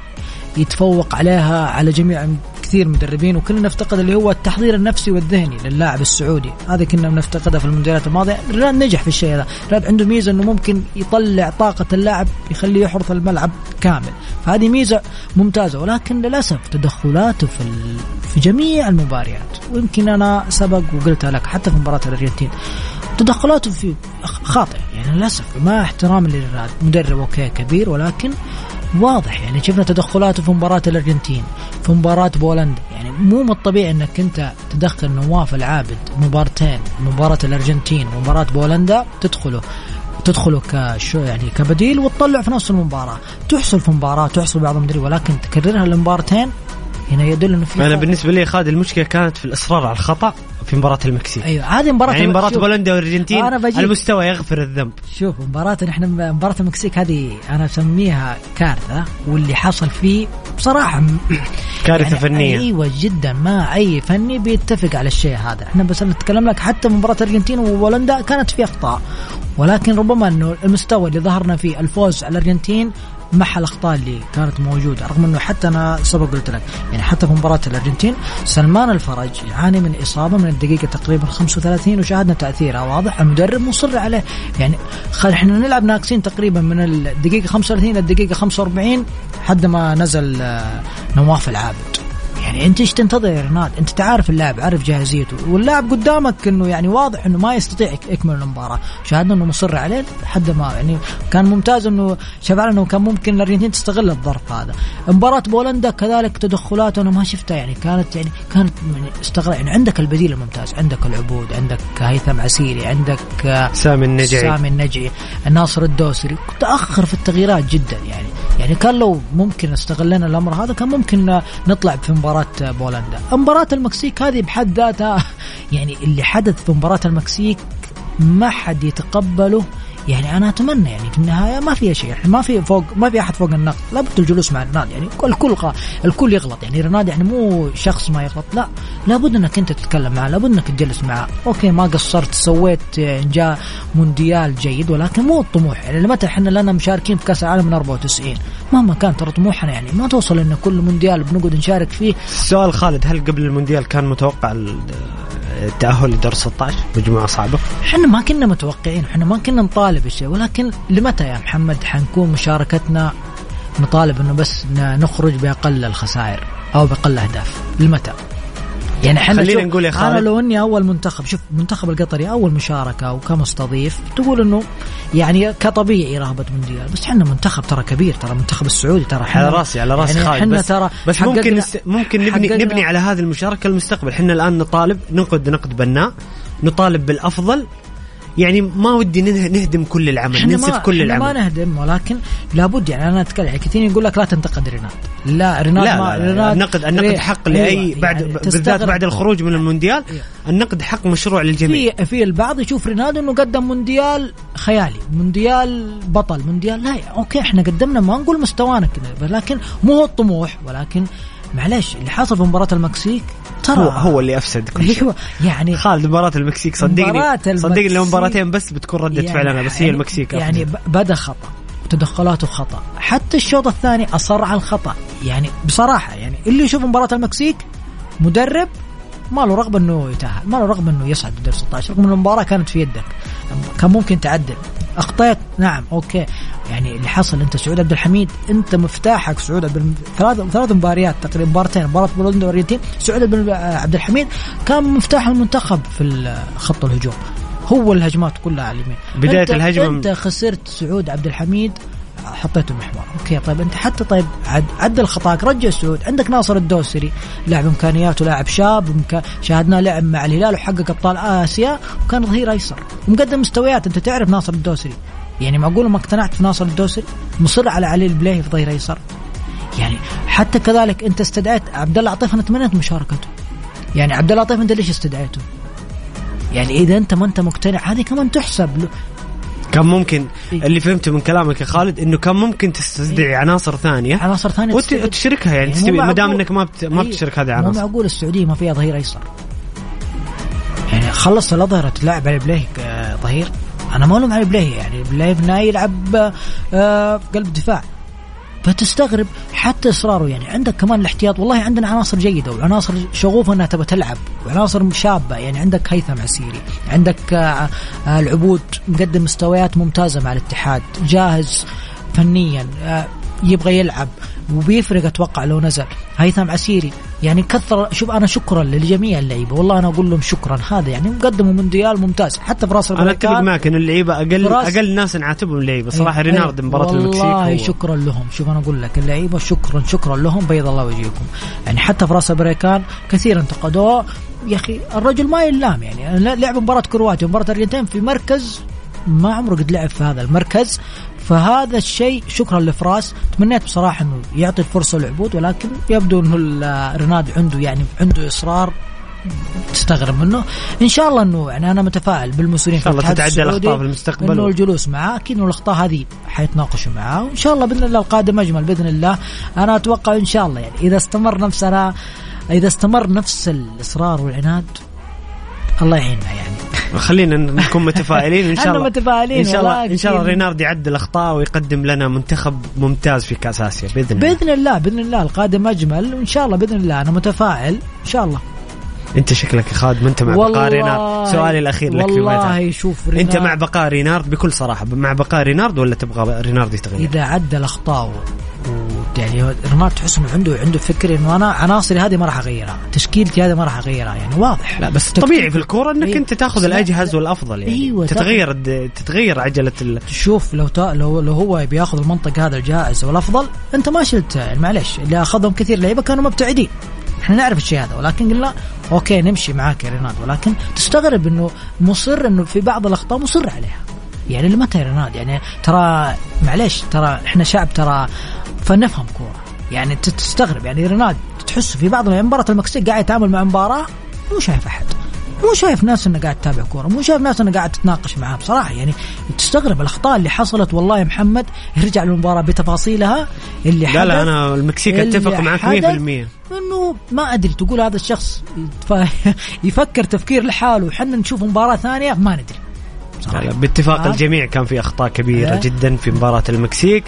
يتفوق عليها على جميع كثير مدربين وكنا نفتقد اللي هو التحضير النفسي والذهني للاعب السعودي. هذا كنا نفتقدها في المونديالات الماضية. ريناد نجح في الشيء هذا. ريناد عنده ميزة إنه ممكن يطلع طاقة اللاعب يخليه يحرث الملعب كامل. فهذه ميزة ممتازة ولكن للأسف تدخلاته في. في جميع المباريات. ويمكن أنا سبق وقلتها لك حتى في مباراة الأرجنتين. تدخلاته في خاطئه يعني للأسف ما احترام للرياض مدرب أوكي كبير ولكن واضح يعني شفنا تدخلاته في مباراة الأرجنتين في مباراة بولندا يعني مو من الطبيعي أنك أنت تدخل نواف العابد مبارتين مباراة الأرجنتين ومباراة بولندا تدخله تدخله كشو يعني كبديل وتطلع في نفس المباراة. تحصل في مباراة تحصل بعض المدري ولكن تكررها المبارتين هنا يدل إنه في أنا بالنسبة لي خالد المشكلة كانت في الإصرار على الخطأ. في مباراة المكسيك. أيوه هذه مباراة يعني مباراة شوف، بولندا والارجنتين. المستوى يغفر الذنب. شوف مباراة إحنا مباراة المكسيك هذه أنا أسميها كارثة واللي حصل فيه بصراحة م- كارثة فنية. أيوه جدا ما أي فني بيتفق على الشيء هذا. إحنا بس نتكلم لك حتى مباراة الارجنتين وبولندا كانت في أخطاء ولكن ربما إنه المستوى اللي ظهرنا فيه الفوز على الأرجنتين محى الاخطاء اللي كانت موجودة رغم إنه حتى أنا سبق قلت لك يعني حتى في مباراة الأرجنتين سلمان الفرج يعاني من إصابة من الدقيقة تقريبا 35 وشاهدنا تاثيرها واضح المدرب مصر عليه. يعني إحنا نلعب ناقصين تقريبا من الدقيقة 35 إلى الدقيقة 45 حد ما نزل آه، نواف العابد. يعني أنت إيش تنتظر يا رناد؟ أنت تعرف اللاعب عارف جاهزيته. واللاعب قدامك إنه يعني واضح إنه ما يستطيع يك- يكمل المباراة، شاهدنا إنه مصر عليه لحد ما يعني كان ممتاز إنه شفعنا إنه كان ممكن الأرجنتين تستغل الظرف هذا. مباراة بولندا كذلك تدخلاته أنا ما شفتها يعني كانت يعني كانت يعني استغرب. يعني عندك البديل الممتاز، عندك العبود، عندك هيثم عسيري، عندك سامي النجعي. سامي النجعي ناصر الدوسري. تأخر في التغييرات جدا يعني. يعني كان لو ممكن استغلنا الأمر هذا كان ممكن نطلع في مباراة بولندا. مباراة المكسيك هذه بحد ذاتها يعني اللي حدث في مباراة المكسيك ما حد يتقبله يعني أنا أتمنى يعني في النهاية ما فيها شيء يعني ما في فوق ما في أحد فوق النقد لابد الجلوس مع رينارد يعني الكل الكل يغلط. يعني رينارد يعني مو شخص ما يغلط. لا لابد إنك أنت تتكلم معه لابد إنك تجلس معه. okay ما قصرت سويت آه، جاء مونديال جيد ولكن مو الطموح يعني لمتى إحنا لنا مشاركين في كأس العالم من 94 مهما كان ترى طموحنا يعني ما توصل إن كل مونديال بنقعد نشارك فيه. السؤال خالد هل قبل المونديال كان متوقع ال- التأهل لدور 16 مجموعة صعبة؟ إحنا ما كنا متوقعين إحنا ما كنا نطالب الشيء ولكن لمتى يا محمد حنكون مشاركتنا نطالب إنه بس نخرج بأقل الخسائر أو بأقل الاهداف لمتى يعني إحنا خلينا نقول يا أنا خالد. لو اني أول منتخب شوف المنتخب القطري أول مشاركة وكمستضيف تقول إنه يعني كطبيعي رهبة مونديال بس إحنا منتخب ترى كبير ترى المنتخب السعودي ترى على راسي على راسي يعني خالد إحنا بس, ترى بس ممكن نست... ممكن نبني نبني على هذه المشاركة المستقبل إحنا الآن نطالب ننقد نقد بناء نطالب بالأفضل يعني ما ودي نه- نهدم كل العمل ننسف كل إحنا ما العمل نهدم ولكن لابد يعني أنا أتكلم يعني كثير يقول لك لا تنتقد رينارد لا رينارد لا, ما لا, لا, رينارد النقد النقد ري- حق أيوة، لأي بعد يعني بالذات. بعد الخروج من المونديال أيوة. النقد حق مشروع للجميع في في البعض يشوف رينارد إنه قدم مونديال خيالي مونديال بطل مونديال لا okay إحنا قدمنا ما نقول مستوانا كذا لكن مو هو الطموح ولكن معليش اللي حصل في مباراة المكسيك ترى. هو هو اللي أفسد كل شيء. أيوه يعني خالد مباراة المكسيك صدقني مباراة صدقني لو المكسيك مباراتين بس بتكون ردة فعلنا بس هي يعني- المكسيك يعني بدا خطأ وتدخلاته خطأ. حتى الشوط الثاني أصر على الخطأ. يعني بصراحة يعني اللي يشوف مباراة المكسيك مدرب ما له رغبة إنه يتأهل ما له رغبة إنه يصعد لدور 16 رغم ان المباراة كانت في يدك كان ممكن تعدل. اخطيت نعم okay. يعني اللي حصل أنت سعود عبد الحميد أنت مفتاحك سعود عبد الم- ثلاث ثلاث مباريات تقريبا مباراتين مباراة بولندا والارجنتين سعود عبد الحميد كان مفتاح المنتخب في خط الهجوم. هو الهجمات كلها على اليمين بداية أنت الهجمة أنت خسرت سعود عبد الحميد حطيته محور. okay طيب أنت حتى طيب عد عدل خطاك رجع سعود. عندك ناصر الدوسري لاعب إمكانيات ولاعب شاب شاهدناه لعب مع الهلال وحقق أبطال آسيا وكان ظهير أيسر. ومقدم مستويات أنت تعرف ناصر الدوسري. يعني معقول ما اقتنعت في ناصر الدوسري؟ مصر على علي البليهي في ظهير ايسر يعني حتى كذلك انت استدعيت عبد الله عطيف أنا تمنيت مشاركته. يعني عبد الله عطيف انت ليش استدعيته؟ يعني إذا أنت ما أنت مقتنع هذه كمان تحسب له كان ممكن إيه. اللي فهمته من كلامك يا خالد إنه كان ممكن تستدعي عناصر ثانية؟ عناصر ثانية. وتشركها يعني, مو تستفيد ما دام إنك ما بت... ما إيه. بتشرك هذه مو العناصر معقول السعودية ما فيها ظهير ايسر يعني خلص الاظهره تلعب علي بليه آه، ظهير. أنا ما الوم علي بليه يعني بليه بنا يلعب آه، قلب دفاع. فتستغرب حتى إصراره يعني عندك كمان الاحتياط. والله عندنا عناصر جيدة وعناصر شغوفة إنها تبى تلعب وعناصر شابة يعني عندك هيثم عسيري عندك آه، آه، العبود مقدم مستويات ممتازة مع الاتحاد جاهز فنيا يبغى يلعب. وبيفرق أتوقع لو نزل. هيثم عسيري يعني كثر شوف أنا شكرا لجميع اللعيبة. والله أنا أقول لهم شكرا. هذا يعني قدموا مونديال ممتاز. حتى في راس أنا أتفق معك إن اللعيبة أقل براس- أقل ناس نعاتبهم اللعيبة. صراحة أيوة. رينارد مباراة المكسيك والله شكرا لهم. شوف أنا أقول لك اللعيبة شكرا شكرا لهم. بيض الله وجهكم. يعني حتى في راس البريكان كثير انتقدوه. يا أخي الرجل ما يلام يعني. لعب مباراة كرواتيا ومباراه الأرجنتين في مركز ما عمره قد لعب في هذا المركز. فهذا الشيء شكرا لفراس. تمنيت بصراحة إنه يعطي الفرصة للعبود ولكن يبدو إنه ال- ريناد عنده يعني عنده إصرار تستغرب منه. إن شاء الله إنه يعني أنا متفائل بالمسؤولين إن شاء الله تتعدى السعودي الأخطاء في المستقبل إنه الجلوس معاه أكيد إنه الأخطاء هذه حيتناقشوا معاه وإن شاء الله بإذن الله القادم أجمل بإذن الله. أنا أتوقع إن شاء الله يعني إذا استمر نفسنا إذا استمر نفس الإصرار والعناد الله يعيننا يعني. خلينا نكون متفائلين إن شاء الله. متفائلين إن شاء الله إن شاء الله رينارد يعدل أخطاء ويقدم لنا منتخب ممتاز في كأس آسيا بإذن الله. بإذن الله بإذن الله. القادم أجمل وإن شاء الله بإذن الله. أنا متفائل إن شاء الله. أنت شكلك يا خالد ما أنت مع بقاء رينارد. سؤالي الأخير لك في والله شوف أنت رينارد مع بقاء رينارد؟ بكل صراحة مع بقاء رينارد ولا تبغى رينارد يتغير؟ إذا عدل اخطاءه يعني رينارد تحس إنه عنده عنده فكر إنه أنا عناصري هذه ما راح أغيرها، تشكيلتي هذه ما راح أغيرها. يعني واضح. لا بس طبيعي في الكورة إنك أيوة. أنت تاخذ لا، الأجهز والأفضل يعني. أيوة، تتغير تتغير عجلة ال... شوف لو تا لو لو هو بياخذ المنطق هذا الجائز والأفضل أنت ما شلت. يعني معلش اللي أخذهم كثير لعيبة كانوا مبتعدين. إحنا نعرف الشيء هذا ولكن قلنا okay نمشي معاك يا رينارد ولكن تستغرب إنه مصر إنه في بعض الأخطاء مصر عليها. يعني لمتى يا رينارد يعني ترى معلش ترى إحنا شعب ترى فنفهم كوره يعني تستغرب. يعني رينارد تحس في بعض مباراه المكسيك قاعد يتعامل مع مباراة مو شايف أحد. مو شايف ناس إنه قاعد تتابع كورة. مو شايف ناس إنه قاعد تتناقش معاه بصراحة. يعني تستغرب الأخطاء اللي حصلت والله يا محمد. يرجع للمباراة بتفاصيلها. اللي لا لا حدث. أنا المكسيك أتفق معك 100% حدث إنه ما أدري تقول هذا الشخص يفكر تفكير لحاله. وحنا نشوف مباراة ثانية ما ندري. لا لا باتفاق آه. الجميع. كان في أخطاء كبيرة آه. جدا في مباراة المكسيك.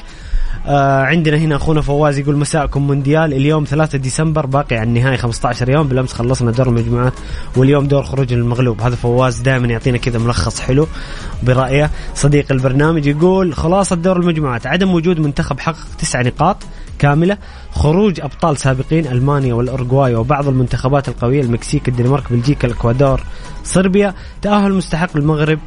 آه عندنا هنا أخونا فواز يقول مساءكم مونديال. اليوم 3 ديسمبر باقي على النهاية 15 يوم. بالأمس خلصنا دور المجموعات واليوم دور خروج المغلوب. هذا فواز دائما يعطينا كذا ملخص حلو برأيه. صديق البرنامج يقول خلاصة دور المجموعات. عدم وجود منتخب حقق تسع نقاط كاملة. خروج أبطال سابقين ألمانيا والاورجواي وبعض المنتخبات القوية المكسيك الدنمارك بلجيكا الإكوادور صربيا. تأهل مستحق المغرب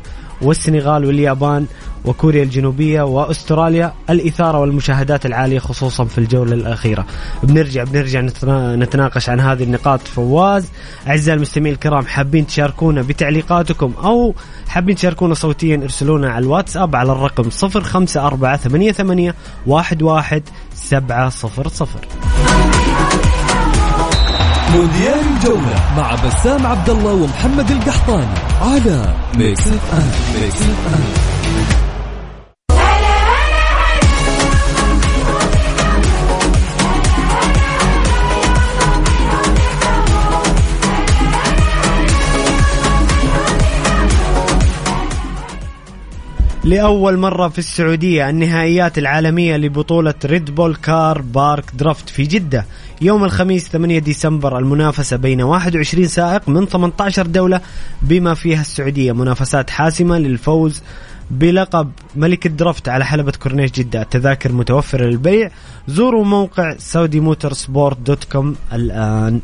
والسنغال واليابان. وكوريا الجنوبية وأستراليا الإثارة والمشاهدات العالية خصوصا في الجولة الأخيرة. بنرجع بنرجع نتنا- نتناقش عن هذه النقاط. فواز أعزائي المستمعين الكرام حابين تشاركونا بتعليقاتكم أو حابين تشاركونا صوتيا ارسلونا على الواتساب على الرقم 05488 11700 مونديال الجولة مع بسام عبد الله ومحمد القحطاني على Mix FM Mix FM لأول مرة في السعودية النهائيات العالمية لبطولة Red Bull Car Park Drift في جدة. يوم الخميس 8 ديسمبر المنافسة بين 21 سائق من 18 دولة بما فيها السعودية. منافسات حاسمة للفوز بلقب ملك ال drift على حلبة كورنيش جدة. التذاكر متوفرة للبيع. زوروا موقع Saudi Motorsport dot com الآن.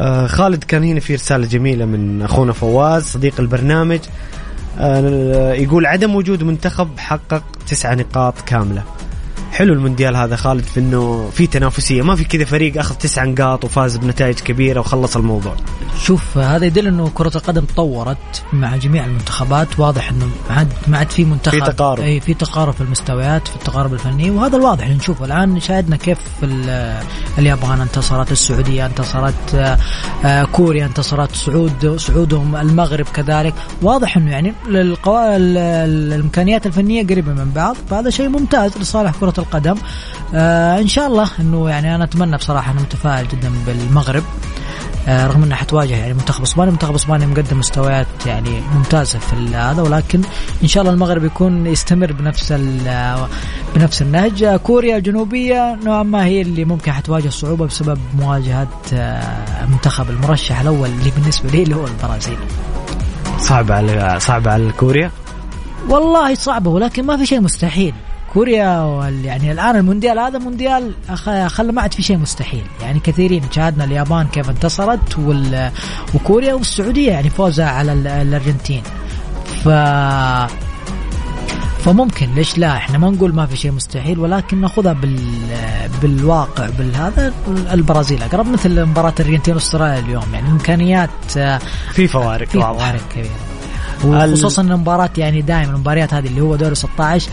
آه خالد كان هنا في رسالة جميلة من أخونا فواز صديق البرنامج. آه يقول عدم وجود منتخب حقق تسع نقاط كاملة. حلو المونديال هذا خالد في إنه في تنافسية. ما في كذا فريق أخذ تسع نقاط وفاز بنتائج كبيرة وخلص الموضوع. شوف هذا يدل إنه كرة القدم تطورت مع جميع المنتخبات. واضح إنه ما عاد ما عاد في منتخب في تقارب. أي في تقارب في المستويات في التقارب الفني. وهذا الواضح. اللي نشوفه الآن شاهدنا كيف ال- اليابان انتصرت السعودية انتصرت آه، آه، كوريا انتصرت سعود سعودهم المغرب كذلك. واضح إنه يعني الإمكانيات الفنية قريبة من بعض فهذا شيء ممتاز لصالح كرة القدم. آه إن شاء الله إنه يعني أنا أتمنى بصراحة أنا متفائل جدا بالمغرب. آه، رغم انها حتواجه يعني منتخب اسبانيا منتخب اسبانيا مقدم مستويات يعني ممتازة في هذا ولكن إن شاء الله المغرب يكون يستمر بنفس بنفس النهج. آه، كوريا الجنوبية نوعا ما هي اللي ممكن حتواجه صعوبة بسبب مواجهة آه، المنتخب المرشح الأول اللي بالنسبة لي اللي هو البرازيل. صعب على صعب على كوريا؟ والله صعبة ولكن ما في شيء مستحيل. كوريا وال- يعني الآن المونديال هذا مونديال خلى ما عاد في شيء مستحيل. يعني كثيرين شاهدنا اليابان كيف انتصرت وال... وكوريا والسعودية يعني فوزها على ال- الأرجنتين. ف فممكن ليش لا؟ إحنا ما نقول ما في شيء مستحيل ولكن نأخذها بال بالواقع بالهذا البرازيل. أقرب مثل مباراة الأرجنتين وأستراليا اليوم يعني إمكانيات آه، في فوارق في فوارق كبيرة. وخصوصا إن المباراة يعني دائما المباريات هذه اللي هو دوري 16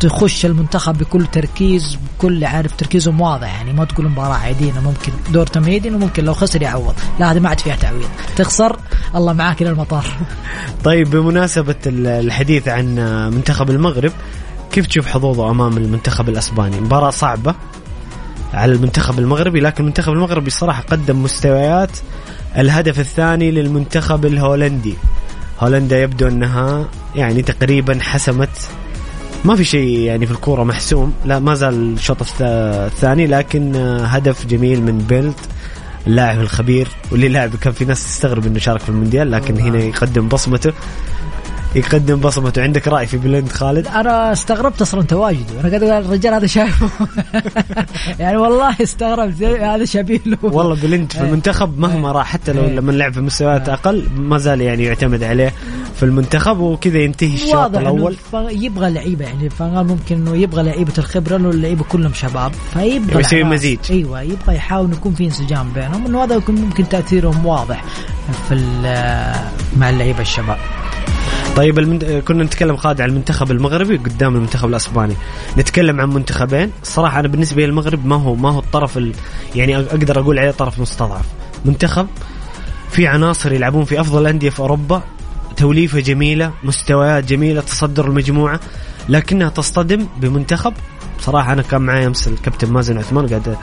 تخش المنتخب بكل تركيز بكل عارف تركيزهم واضح. يعني ما تقول مباراة عادية إنه ممكن دور تمهيدي وممكن لو خسر يعوض. لا هذه ما عاد فيها تعويض. تخسر الله معاك إلى المطار. طيب بمناسبة ال- الحديث عن منتخب المغرب كيف تشوف حظوظه أمام المنتخب الأسباني؟ مباراة صعبة على المنتخب المغربي لكن المنتخب المغربي الصراحة قدم مستويات. الهدف الثاني للمنتخب الهولندي. هولندا يبدو أنها يعني تقريبا حسمت ما في شيء يعني في الكورة محسوم لا ما زال الشوط الث- الثاني لكن هدف جميل من بليند اللاعب الخبير واللي لاعب كان في ناس تستغرب إنه شارك في المونديال لكن هنا يقدم بصمته. يقدم بصمته. عندك رأي في بليند خالد؟ أنا استغربت أصلا تواجده. أنا قاعد أقول الرجال هذا شايفه يعني والله استغربت. هذا شبيه له. والله بليند في المنتخب مهما راح حتى لو إيه. لما لعب في مستويات أقل ما زال يعني يعتمد عليه في المنتخب وكذا ينتهي الشوط الأول. يبغى لعيبة يعني. فقال ممكن إنه يبغى لعيبة الخبرة لأنه اللعيبة كلهم شباب. فيبغى يسوي. مزيج. أيوه يبغى يحاول يكون في انسجام بينهم إنه هذا يكون ممكن تأثيرهم واضح في مع اللعيبة الشباب. طيب المنت... كنا نتكلم خالد عن المنتخب المغربي قدام المنتخب الأسباني. نتكلم عن منتخبين. الصراحه أنا بالنسبة لي المغرب ما هو ما هو الطرف ال... يعني أقدر أقول عليه طرف مستضعف. منتخب في عناصر يلعبون في أفضل الانديه في أوروبا. توليفة جميلة مستويات جميلة تصدر المجموعة. لكنها تصطدم بمنتخب. صراحة أنا كان معي أمس الكابتن مازن عثمان قاعد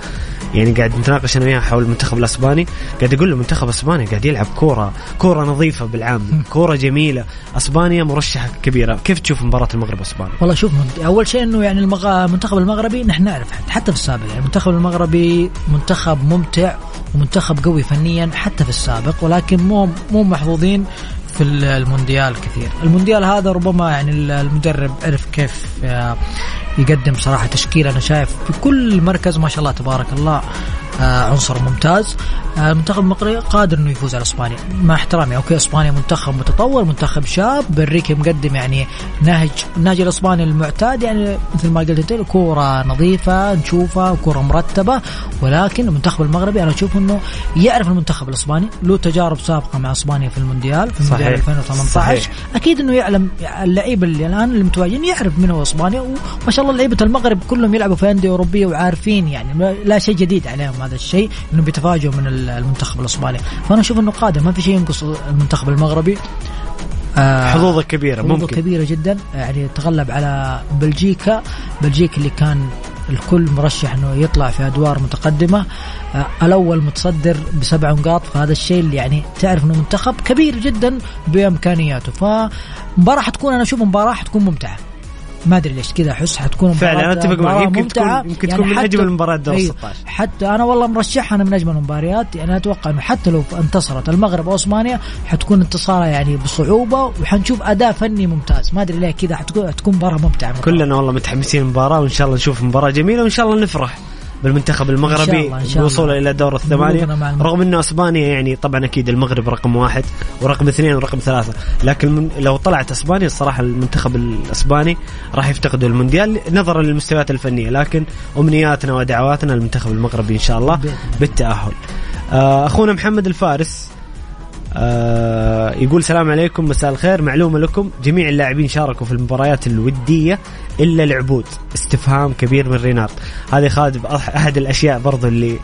يعني قاعد نتناقش أنا وياه حول المنتخب الأسباني قاعد أقول له منتخب أسبانيا قاعد يلعب كورة كورة نظيفة بالعام كورة جميلة. أسبانيا مرشحة كبيرة. كيف تشوف مباراة المغرب أسبانيا؟ والله شوف أول شيء إنه يعني المغ... المنتخب المغربي نحن نعرف حتى في السابق يعني المنتخب المغربي منتخب ممتع ومنتخب قوي فنيا حتى في السابق ولكن مو مو محظوظين في ال- المونديال كثير. المونديال هذا ربما يعني ال- المدرب عرف كيف آه، يقدم صراحة تشكيل أنا شايف في كل مركز ما شاء الله تبارك الله آه، عنصر ممتاز. آه، المنتخب المغربي قادر إنه يفوز على إسبانيا. مع احترامي أوكي إسبانيا منتخب متطور منتخب شاب بنريكي مقدم يعني نهج النهج الإسباني المعتاد يعني مثل ما قلت أنت كورة نظيفة نشوفها كورة مرتبة. ولكن المنتخب المغربي أنا أشوف إنه يعرف المنتخب الإسباني. له تجارب سابقة مع إسبانيا في المونديال في المونديال صحيح. 2018 صحيح. أكيد إنه يعلم اللعيبه اللي الآن اللي متواجدين يعرف من هو اسبانيا وما شاء الله لعيبة المغرب كلهم يلعبوا في أندية أوروبية وعارفين يعني لا شيء جديد عليهم هذا الشيء إنهم بيتفاجئوا من ال- المنتخب الإسباني. فأنا أشوف إنه قادم ما في شيء ينقص المنتخب المغربي. آه، حظوظة كبيرة حظوظة ممكن. كبيرة جدا. يعني تغلب على بلجيكا بلجيكا اللي كان الكل مرشح إنه يطلع في أدوار متقدمة. آه الأول متصدر بسبع نقاط فهذا الشيء اللي يعني تعرف إنه منتخب كبير جدا بإمكانياته. فمباراة حتكون أنا أشوف مباراة حتكون ممتعة. ما أدري ليش كذا أحس حتكون فعلا، مباراة- أنا أتفق معك. يمكن تكون- ممتعة. يمكن تكون من أجمل المباريات دور أيوه. 16. حتى أنا والله مرشحها أنا من أجمل المباريات يعني أتوقع إنه حتى لو انتصرت المغرب أو أسبانيا حتكون انتصارها يعني بصعوبة وحنشوف أداء فني ممتاز ما أدري ليه كذا حتكون حتكون مباراة ممتعة كلنا والله متحمسين المباراة وإن شاء الله نشوف مباراة جميلة وإن شاء الله نفرح بالمنتخب المغربي بوصوله الله. إلى دور الثمانية. رغم إنه أسبانيا يعني طبعا أكيد المغرب رقم واحد ورقم اثنين ورقم ثلاثة لكن لو طلعت أسبانيا الصراحة المنتخب الأسباني راح يفتقد المونديال نظرا للمستويات الفنية لكن أمنياتنا ودعواتنا للمنتخب المغربي إن شاء الله. بالتأهل آه، أخونا محمد الفارس آه يقول سلام عليكم مساء الخير. معلومة لكم جميع اللاعبين شاركوا في المباريات الودية إلا العبود استفهام كبير من رينارد. هذه خالد أحد الأشياء برضو اللي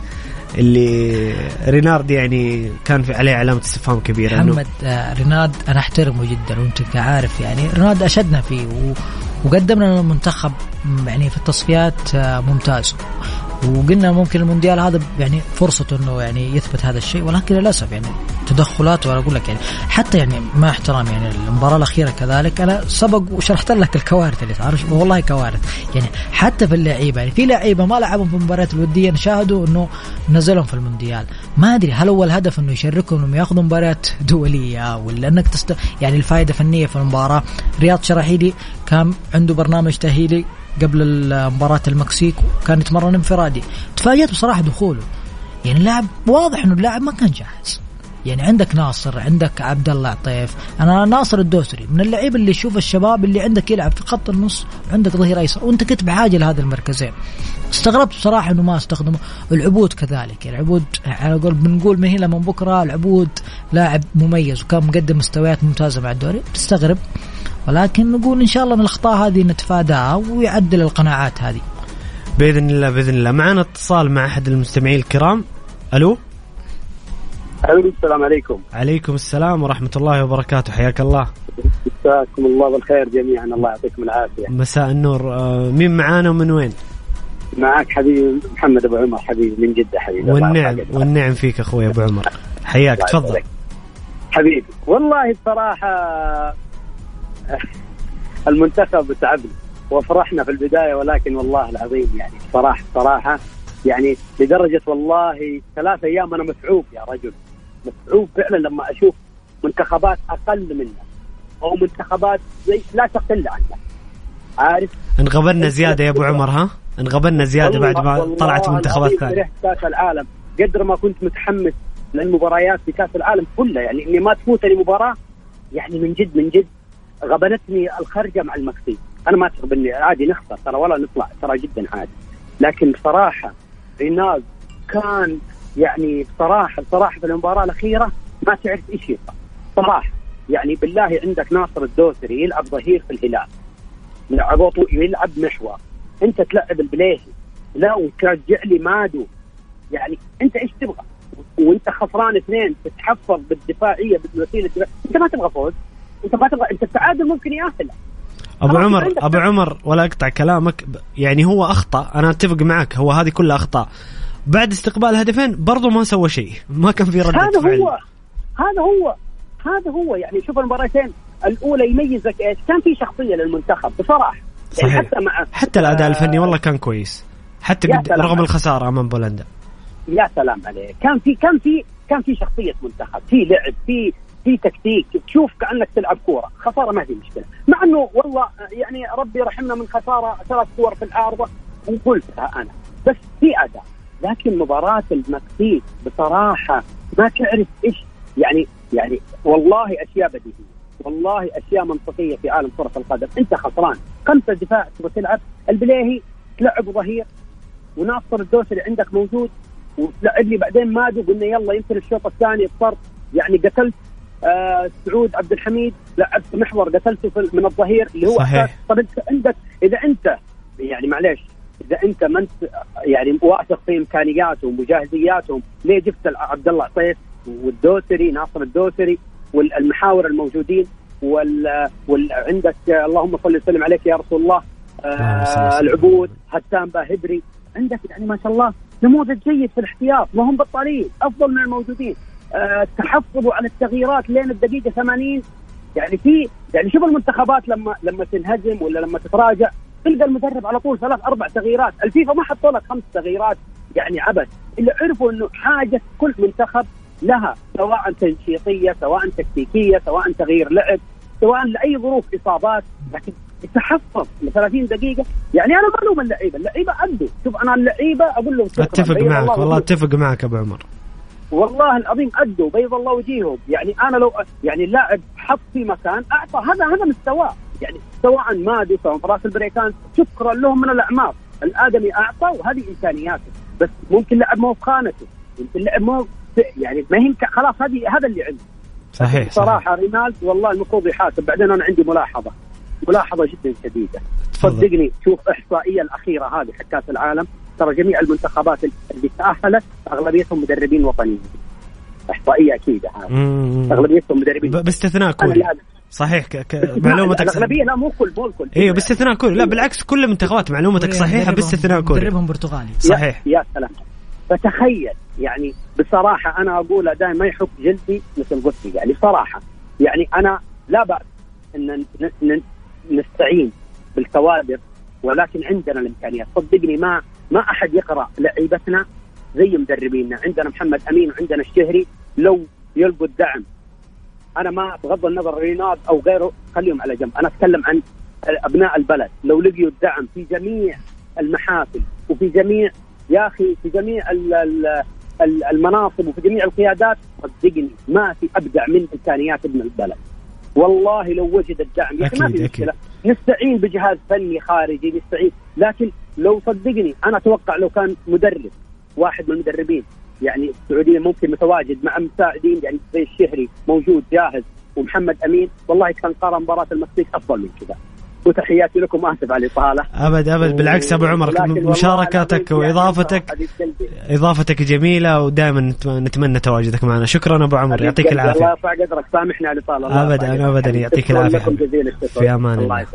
اللي رينارد يعني كان في عليه علامة استفهام كبيرة محمد آه، ريناد أنا أحترمه جدا وأنت كعارف يعني. ريناد أشدنا فيه و... وقدمنا للمنتخب م- يعني في التصفيات آه، ممتاز. وقلنا ممكن المونديال هذا يعني فرصته إنه يعني يثبت هذا الشيء ولكن للأسف يعني تدخلات وأنا أقول لك يعني حتى يعني مع احترامي يعني المباراة الأخيرة كذلك أنا سبق وشرحت لك الكوارث اللي صارت والله كوارث. يعني حتى في اللعيبة يعني في لعيبة ما لعبهم في المباريات الودية نشاهدوا إنه نزلهم في المونديال. ما أدري هل هو الهدف إنه يشاركهم إنهم ياخذوا مباريات دولية ولا إنك تست يعني الفائدة فنية في المباراة. رياض شراحيلي كان عنده برنامج تأهيلي. قبل مباراة المكسيك وكان يتمرن انفرادي. تفاجأت بصراحة دخوله. يعني اللاعب واضح إنه اللاعب ما كان جاهز. يعني عندك ناصر عندك عبد الله عطيف. أنا ناصر الدوسري من اللعيبة اللي يشوف الشباب اللي عندك يلعب في خط النص وعندك ظهير أيسر. وأنت كنت بحاجه لهذا المركزين. استغربت بصراحة إنه ما استخدمه. العبود كذلك يعني العبود على قول بنقول من هنا من بكرة العبود لاعب مميز وكان مقدم مستويات ممتازة مع الدوري. تستغرب. ولكن نقول إن شاء الله من الأخطاء هذه نتفاداها ويعدل القناعات هذه. بإذن الله بإذن الله. معنا اتصال مع أحد المستمعين الكرام. ألو؟ ألو السلام عليكم. عليكم السلام ورحمة الله وبركاته. حياك الله. مساكم الله بالخير جميعا. الله يعطيكم العافية. مساء النور. آه، مين معانا ومن وين؟ معك حبيبي محمد أبو عمر. حبيبي من جدة حبيبي والنعم. والنعم فيك أخوي أبو عمر. حياك. تفضل. حبيبي والله بصراحة المنتخب تعبنا وفرحنا في البداية ولكن والله العظيم يعني بصراحة بصراحة يعني لدرجة والله ثلاث أيام أنا متعوب يا رجل. متعوب فعلا لما أشوف منتخبات أقل منا أو منتخبات زي لا تقل عنا عارف؟ انغبنا زيادة يا أبو عمر ها؟ انغبنا زيادة بعد ما طلعت منتخبات فرحت كأس العالم. قدر ما كنت متحمس للمباريات في كأس العالم كلها يعني إني ما تفوتني مباراة يعني من جد من جد غبنتني الخرجة مع المكسيك أنا ما اني عادي نخسر ترى ولا نطلع ترى جدا عادي. لكن بصراحة رينالد كان يعني بصراحة بصراحة في المباراة الأخيرة ما تعرف إيش يبغى صراحة. يعني بالله عندك ناصر الدوسري يلعب ظهير في الهلال. يلعب يلعب محور. أنت تلعب البليهي. لا وترجع لي مادو. يعني أنت إيش تبغى؟ وأنت خسران اثنين تتحفظ بالدفاعية بالوسيله. أنت ما تبغى فوز. انت ما تبغى انت التعادل ممكن ياهل أبو عمر أبو عمر ولا أقطع كلامك. يعني هو أخطأ أنا أتفق معك هو هذه كلها أخطاء. بعد استقبال هدفين برضو ما سوى شيء. ما كان في ردة هذا فعل. هو هذا هو هذا هو. يعني شوف المباراتين الأولى يميزك إيش؟ كان في شخصية للمنتخب بصراحة. يعني صحيح. حتى مع حتى الأداء آه، الفني والله كان كويس. حتى قد رغم. الخسارة أمام بولندا. يا سلام عليك. كان في كان في كان في شخصية منتخب. في لعب في في تكتيك تشوف كأنك تلعب كورة. خسارة ما في مشكلة. مع إنه والله يعني ربي يرحمنا من خسارة ثلاث كور في العارضه وقلتها أنا. بس في أداء. لكن مباراة المكسيك بصراحة ما تعرف إيش يعني يعني والله أشياء بديهية. والله أشياء منطقية في عالم كرة القدم. أنت خسران. خمسة دفاع تبغى تلعب. البليهي تلعب ظهير. وناصر الدوسري عندك موجود. وتلعب لي بعدين مادو قلنا يلا يمكن الشوط الثاني اضطر يعني قتلت آه سعود عبد الحميد لعبت محور قتلته من الظهير اللي هو صحيح. أساس. طب انت عندك إذا انت يعني معليش إذا أنت ما انت يعني واثق في إمكانياتهم وجاهزياتهم ليه جبت عبد الله عطيف والدوسري ناصر الدوسري والمحاور الموجودين وال, وال... عندك اللهم صل وسلم عليك يا رسول الله آه. العبود هتان باهدري عندك يعني ما شاء الله نموذج جيد في الاحتياط ما هم بطالين أفضل من الموجودين تحفظوا على التغييرات لين الدقيقة 80 يعني في يعني شوف المنتخبات لما لما تنهزم ولا لما تتراجع تلقى المدرب على طول ثلاث أربع تغييرات، الفيفا ما حطوا لك خمس تغييرات يعني عبث، اللي عرفوا إنه حاجة كل منتخب لها سواء تنشيطية، سواء تكتيكية، سواء تغيير لعب، سواء لأي ظروف إصابات، لكن تحفظ ل 30 دقيقة يعني أنا ما ألوم اللعيبة. اللعيبة ادوا شوف أنا اللعيبة أقول لهم. أتفق معك الله والله. أتفق معك أبو عمر. والله العظيم أدوا بيض الله وجيههم. يعني أنا لو يعني اللاعب حط في مكان أعطى. هذا هذا مستواه يعني سواء مادي سواء في راس البريكان شكرا لهم من الأعمار. الآدمي أعطى وهذه امكانياته بس ممكن لعب مو في خانته يمكن لعب مو يعني ما هي خلاص هذه هذا اللي عنده صحيح صراحة رينالد والله المفروض يحاسب. بعدين أنا عندي ملاحظة. ملاحظة جدا شديدة. صدقني شوف إحصائية الأخيرة هذه حق كاس العالم. ترى جميع المنتخبات اللي تأهلت أغلبيتهم مدربين وطنيين. إحصائية اكيده هذه. أغلبيتهم مدربين. باستثناء كوريا لا صحيح ك... ك... معلومتك الأغلبية لا مو كل مو الكل. أيوه باستثناء كوريا لا بالعكس كل المنتخبات معلومتك صحيحة مدربهم- باستثناء كوريا مدربهم برتغالي. صحيح. يا, يا سلام. فتخيل يعني بصراحة أنا اقولها دائما ما يحك جلدي مثل قلتي يعني بصراحة يعني أنا لا بأس إن نستعين بالكوادر ولكن عندنا الإمكانيات. صدقني ما ما أحد يقرأ لعيبتنا زي مدربينا عندنا محمد أمين وعندنا الشهري لو يلقوا الدعم. أنا ما بغض النظر ريناد أو غيره خليهم على جنب. أنا أتكلم عن أبناء البلد. لو لقيوا الدعم في جميع المحافل وفي جميع يا أخي في جميع ال- ال- ال- المناصب وفي جميع القيادات صدقني ما في أبدع من إمكانيات ابن البلد. والله لو وجد الدعم يا أخي ما في. مشكلة. نستعين بجهاز فني خارجي نستعين. لكن لو صدقني أنا أتوقع لو كان مدرب واحد من المدربين. يعني السعودية ممكن متواجد مع مساعدين يعني زي الشهري موجود جاهز ومحمد أمين. والله كان قرا مباراة المكسيك أفضل من كذا. وتحياتي لكم اسف على الاطاله ابد ابد بالعكس ابو عمر مشاركتك يعني واضافتك. اضافتك جميله ودائما نتمنى تواجدك معنا شكرا ابو عمر يعطيك الله العافيه يرفع قدرك سامحني على الاطاله الله ابدا. ابدا يعطيك العافيه في أمان الله الله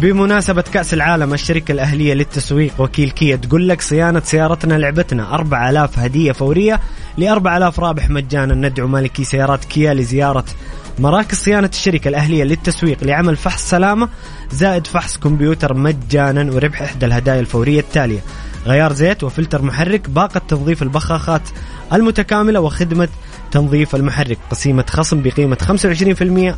بمناسبة كأس العالم الشركة الأهلية للتسويق وكيل كيا تقول لك صيانة سيارتنا لعبتنا 4000 هدية فورية ل 4000 رابح مجانا. ندعو مالكي سيارات كيا لزيارة مراكز صيانة الشركة الأهلية للتسويق لعمل فحص سلامة زائد فحص كمبيوتر مجانا وربح إحدى الهدايا الفورية التالية. غيار زيت وفلتر محرك باقة تنظيف البخاخات المتكاملة وخدمة تنظيف المحرك. قسيمة خصم بقيمة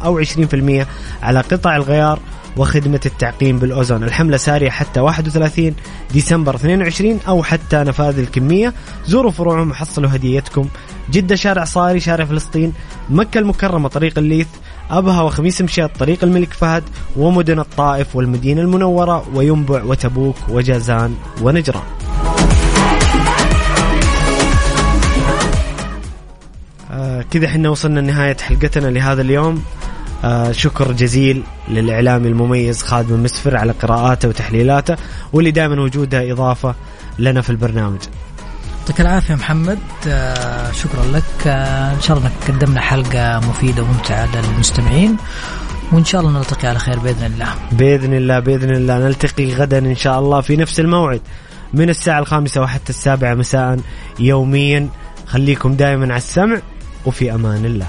25% أو 20% على قطع الغيار وخدمة التعقيم بالأوزون. الحملة سارية حتى 31 ديسمبر 22 أو حتى نفاذ الكمية. زوروا فروعهم وحصلوا هديتكم. جدة شارع صاري شارع فلسطين مكة المكرمة طريق الليث أبها وخميس مشيط طريق الملك فهد ومدن الطائف والمدينة المنورة وينبع وتبوك وجازان ونجران. آه كذا إحنا وصلنا لنهاية حلقتنا لهذا اليوم. آه شكر جزيل للإعلامي المميز خادم مسفر على قراءاته وتحليلاته واللي دائما وجوده إضافة لنا في البرنامج. يعطيك العافية محمد. آه شكرا لك. آه إن شاء الله انك قدمنا حلقة مفيدة وممتعة للمستمعين وإن شاء الله نلتقي على خير بإذن الله. بإذن الله بإذن الله. نلتقي غدا إن شاء الله في نفس الموعد من الساعة الخامسة وحتى السابعة مساء يوميا. خليكم دائما على السمع وفي أمان الله.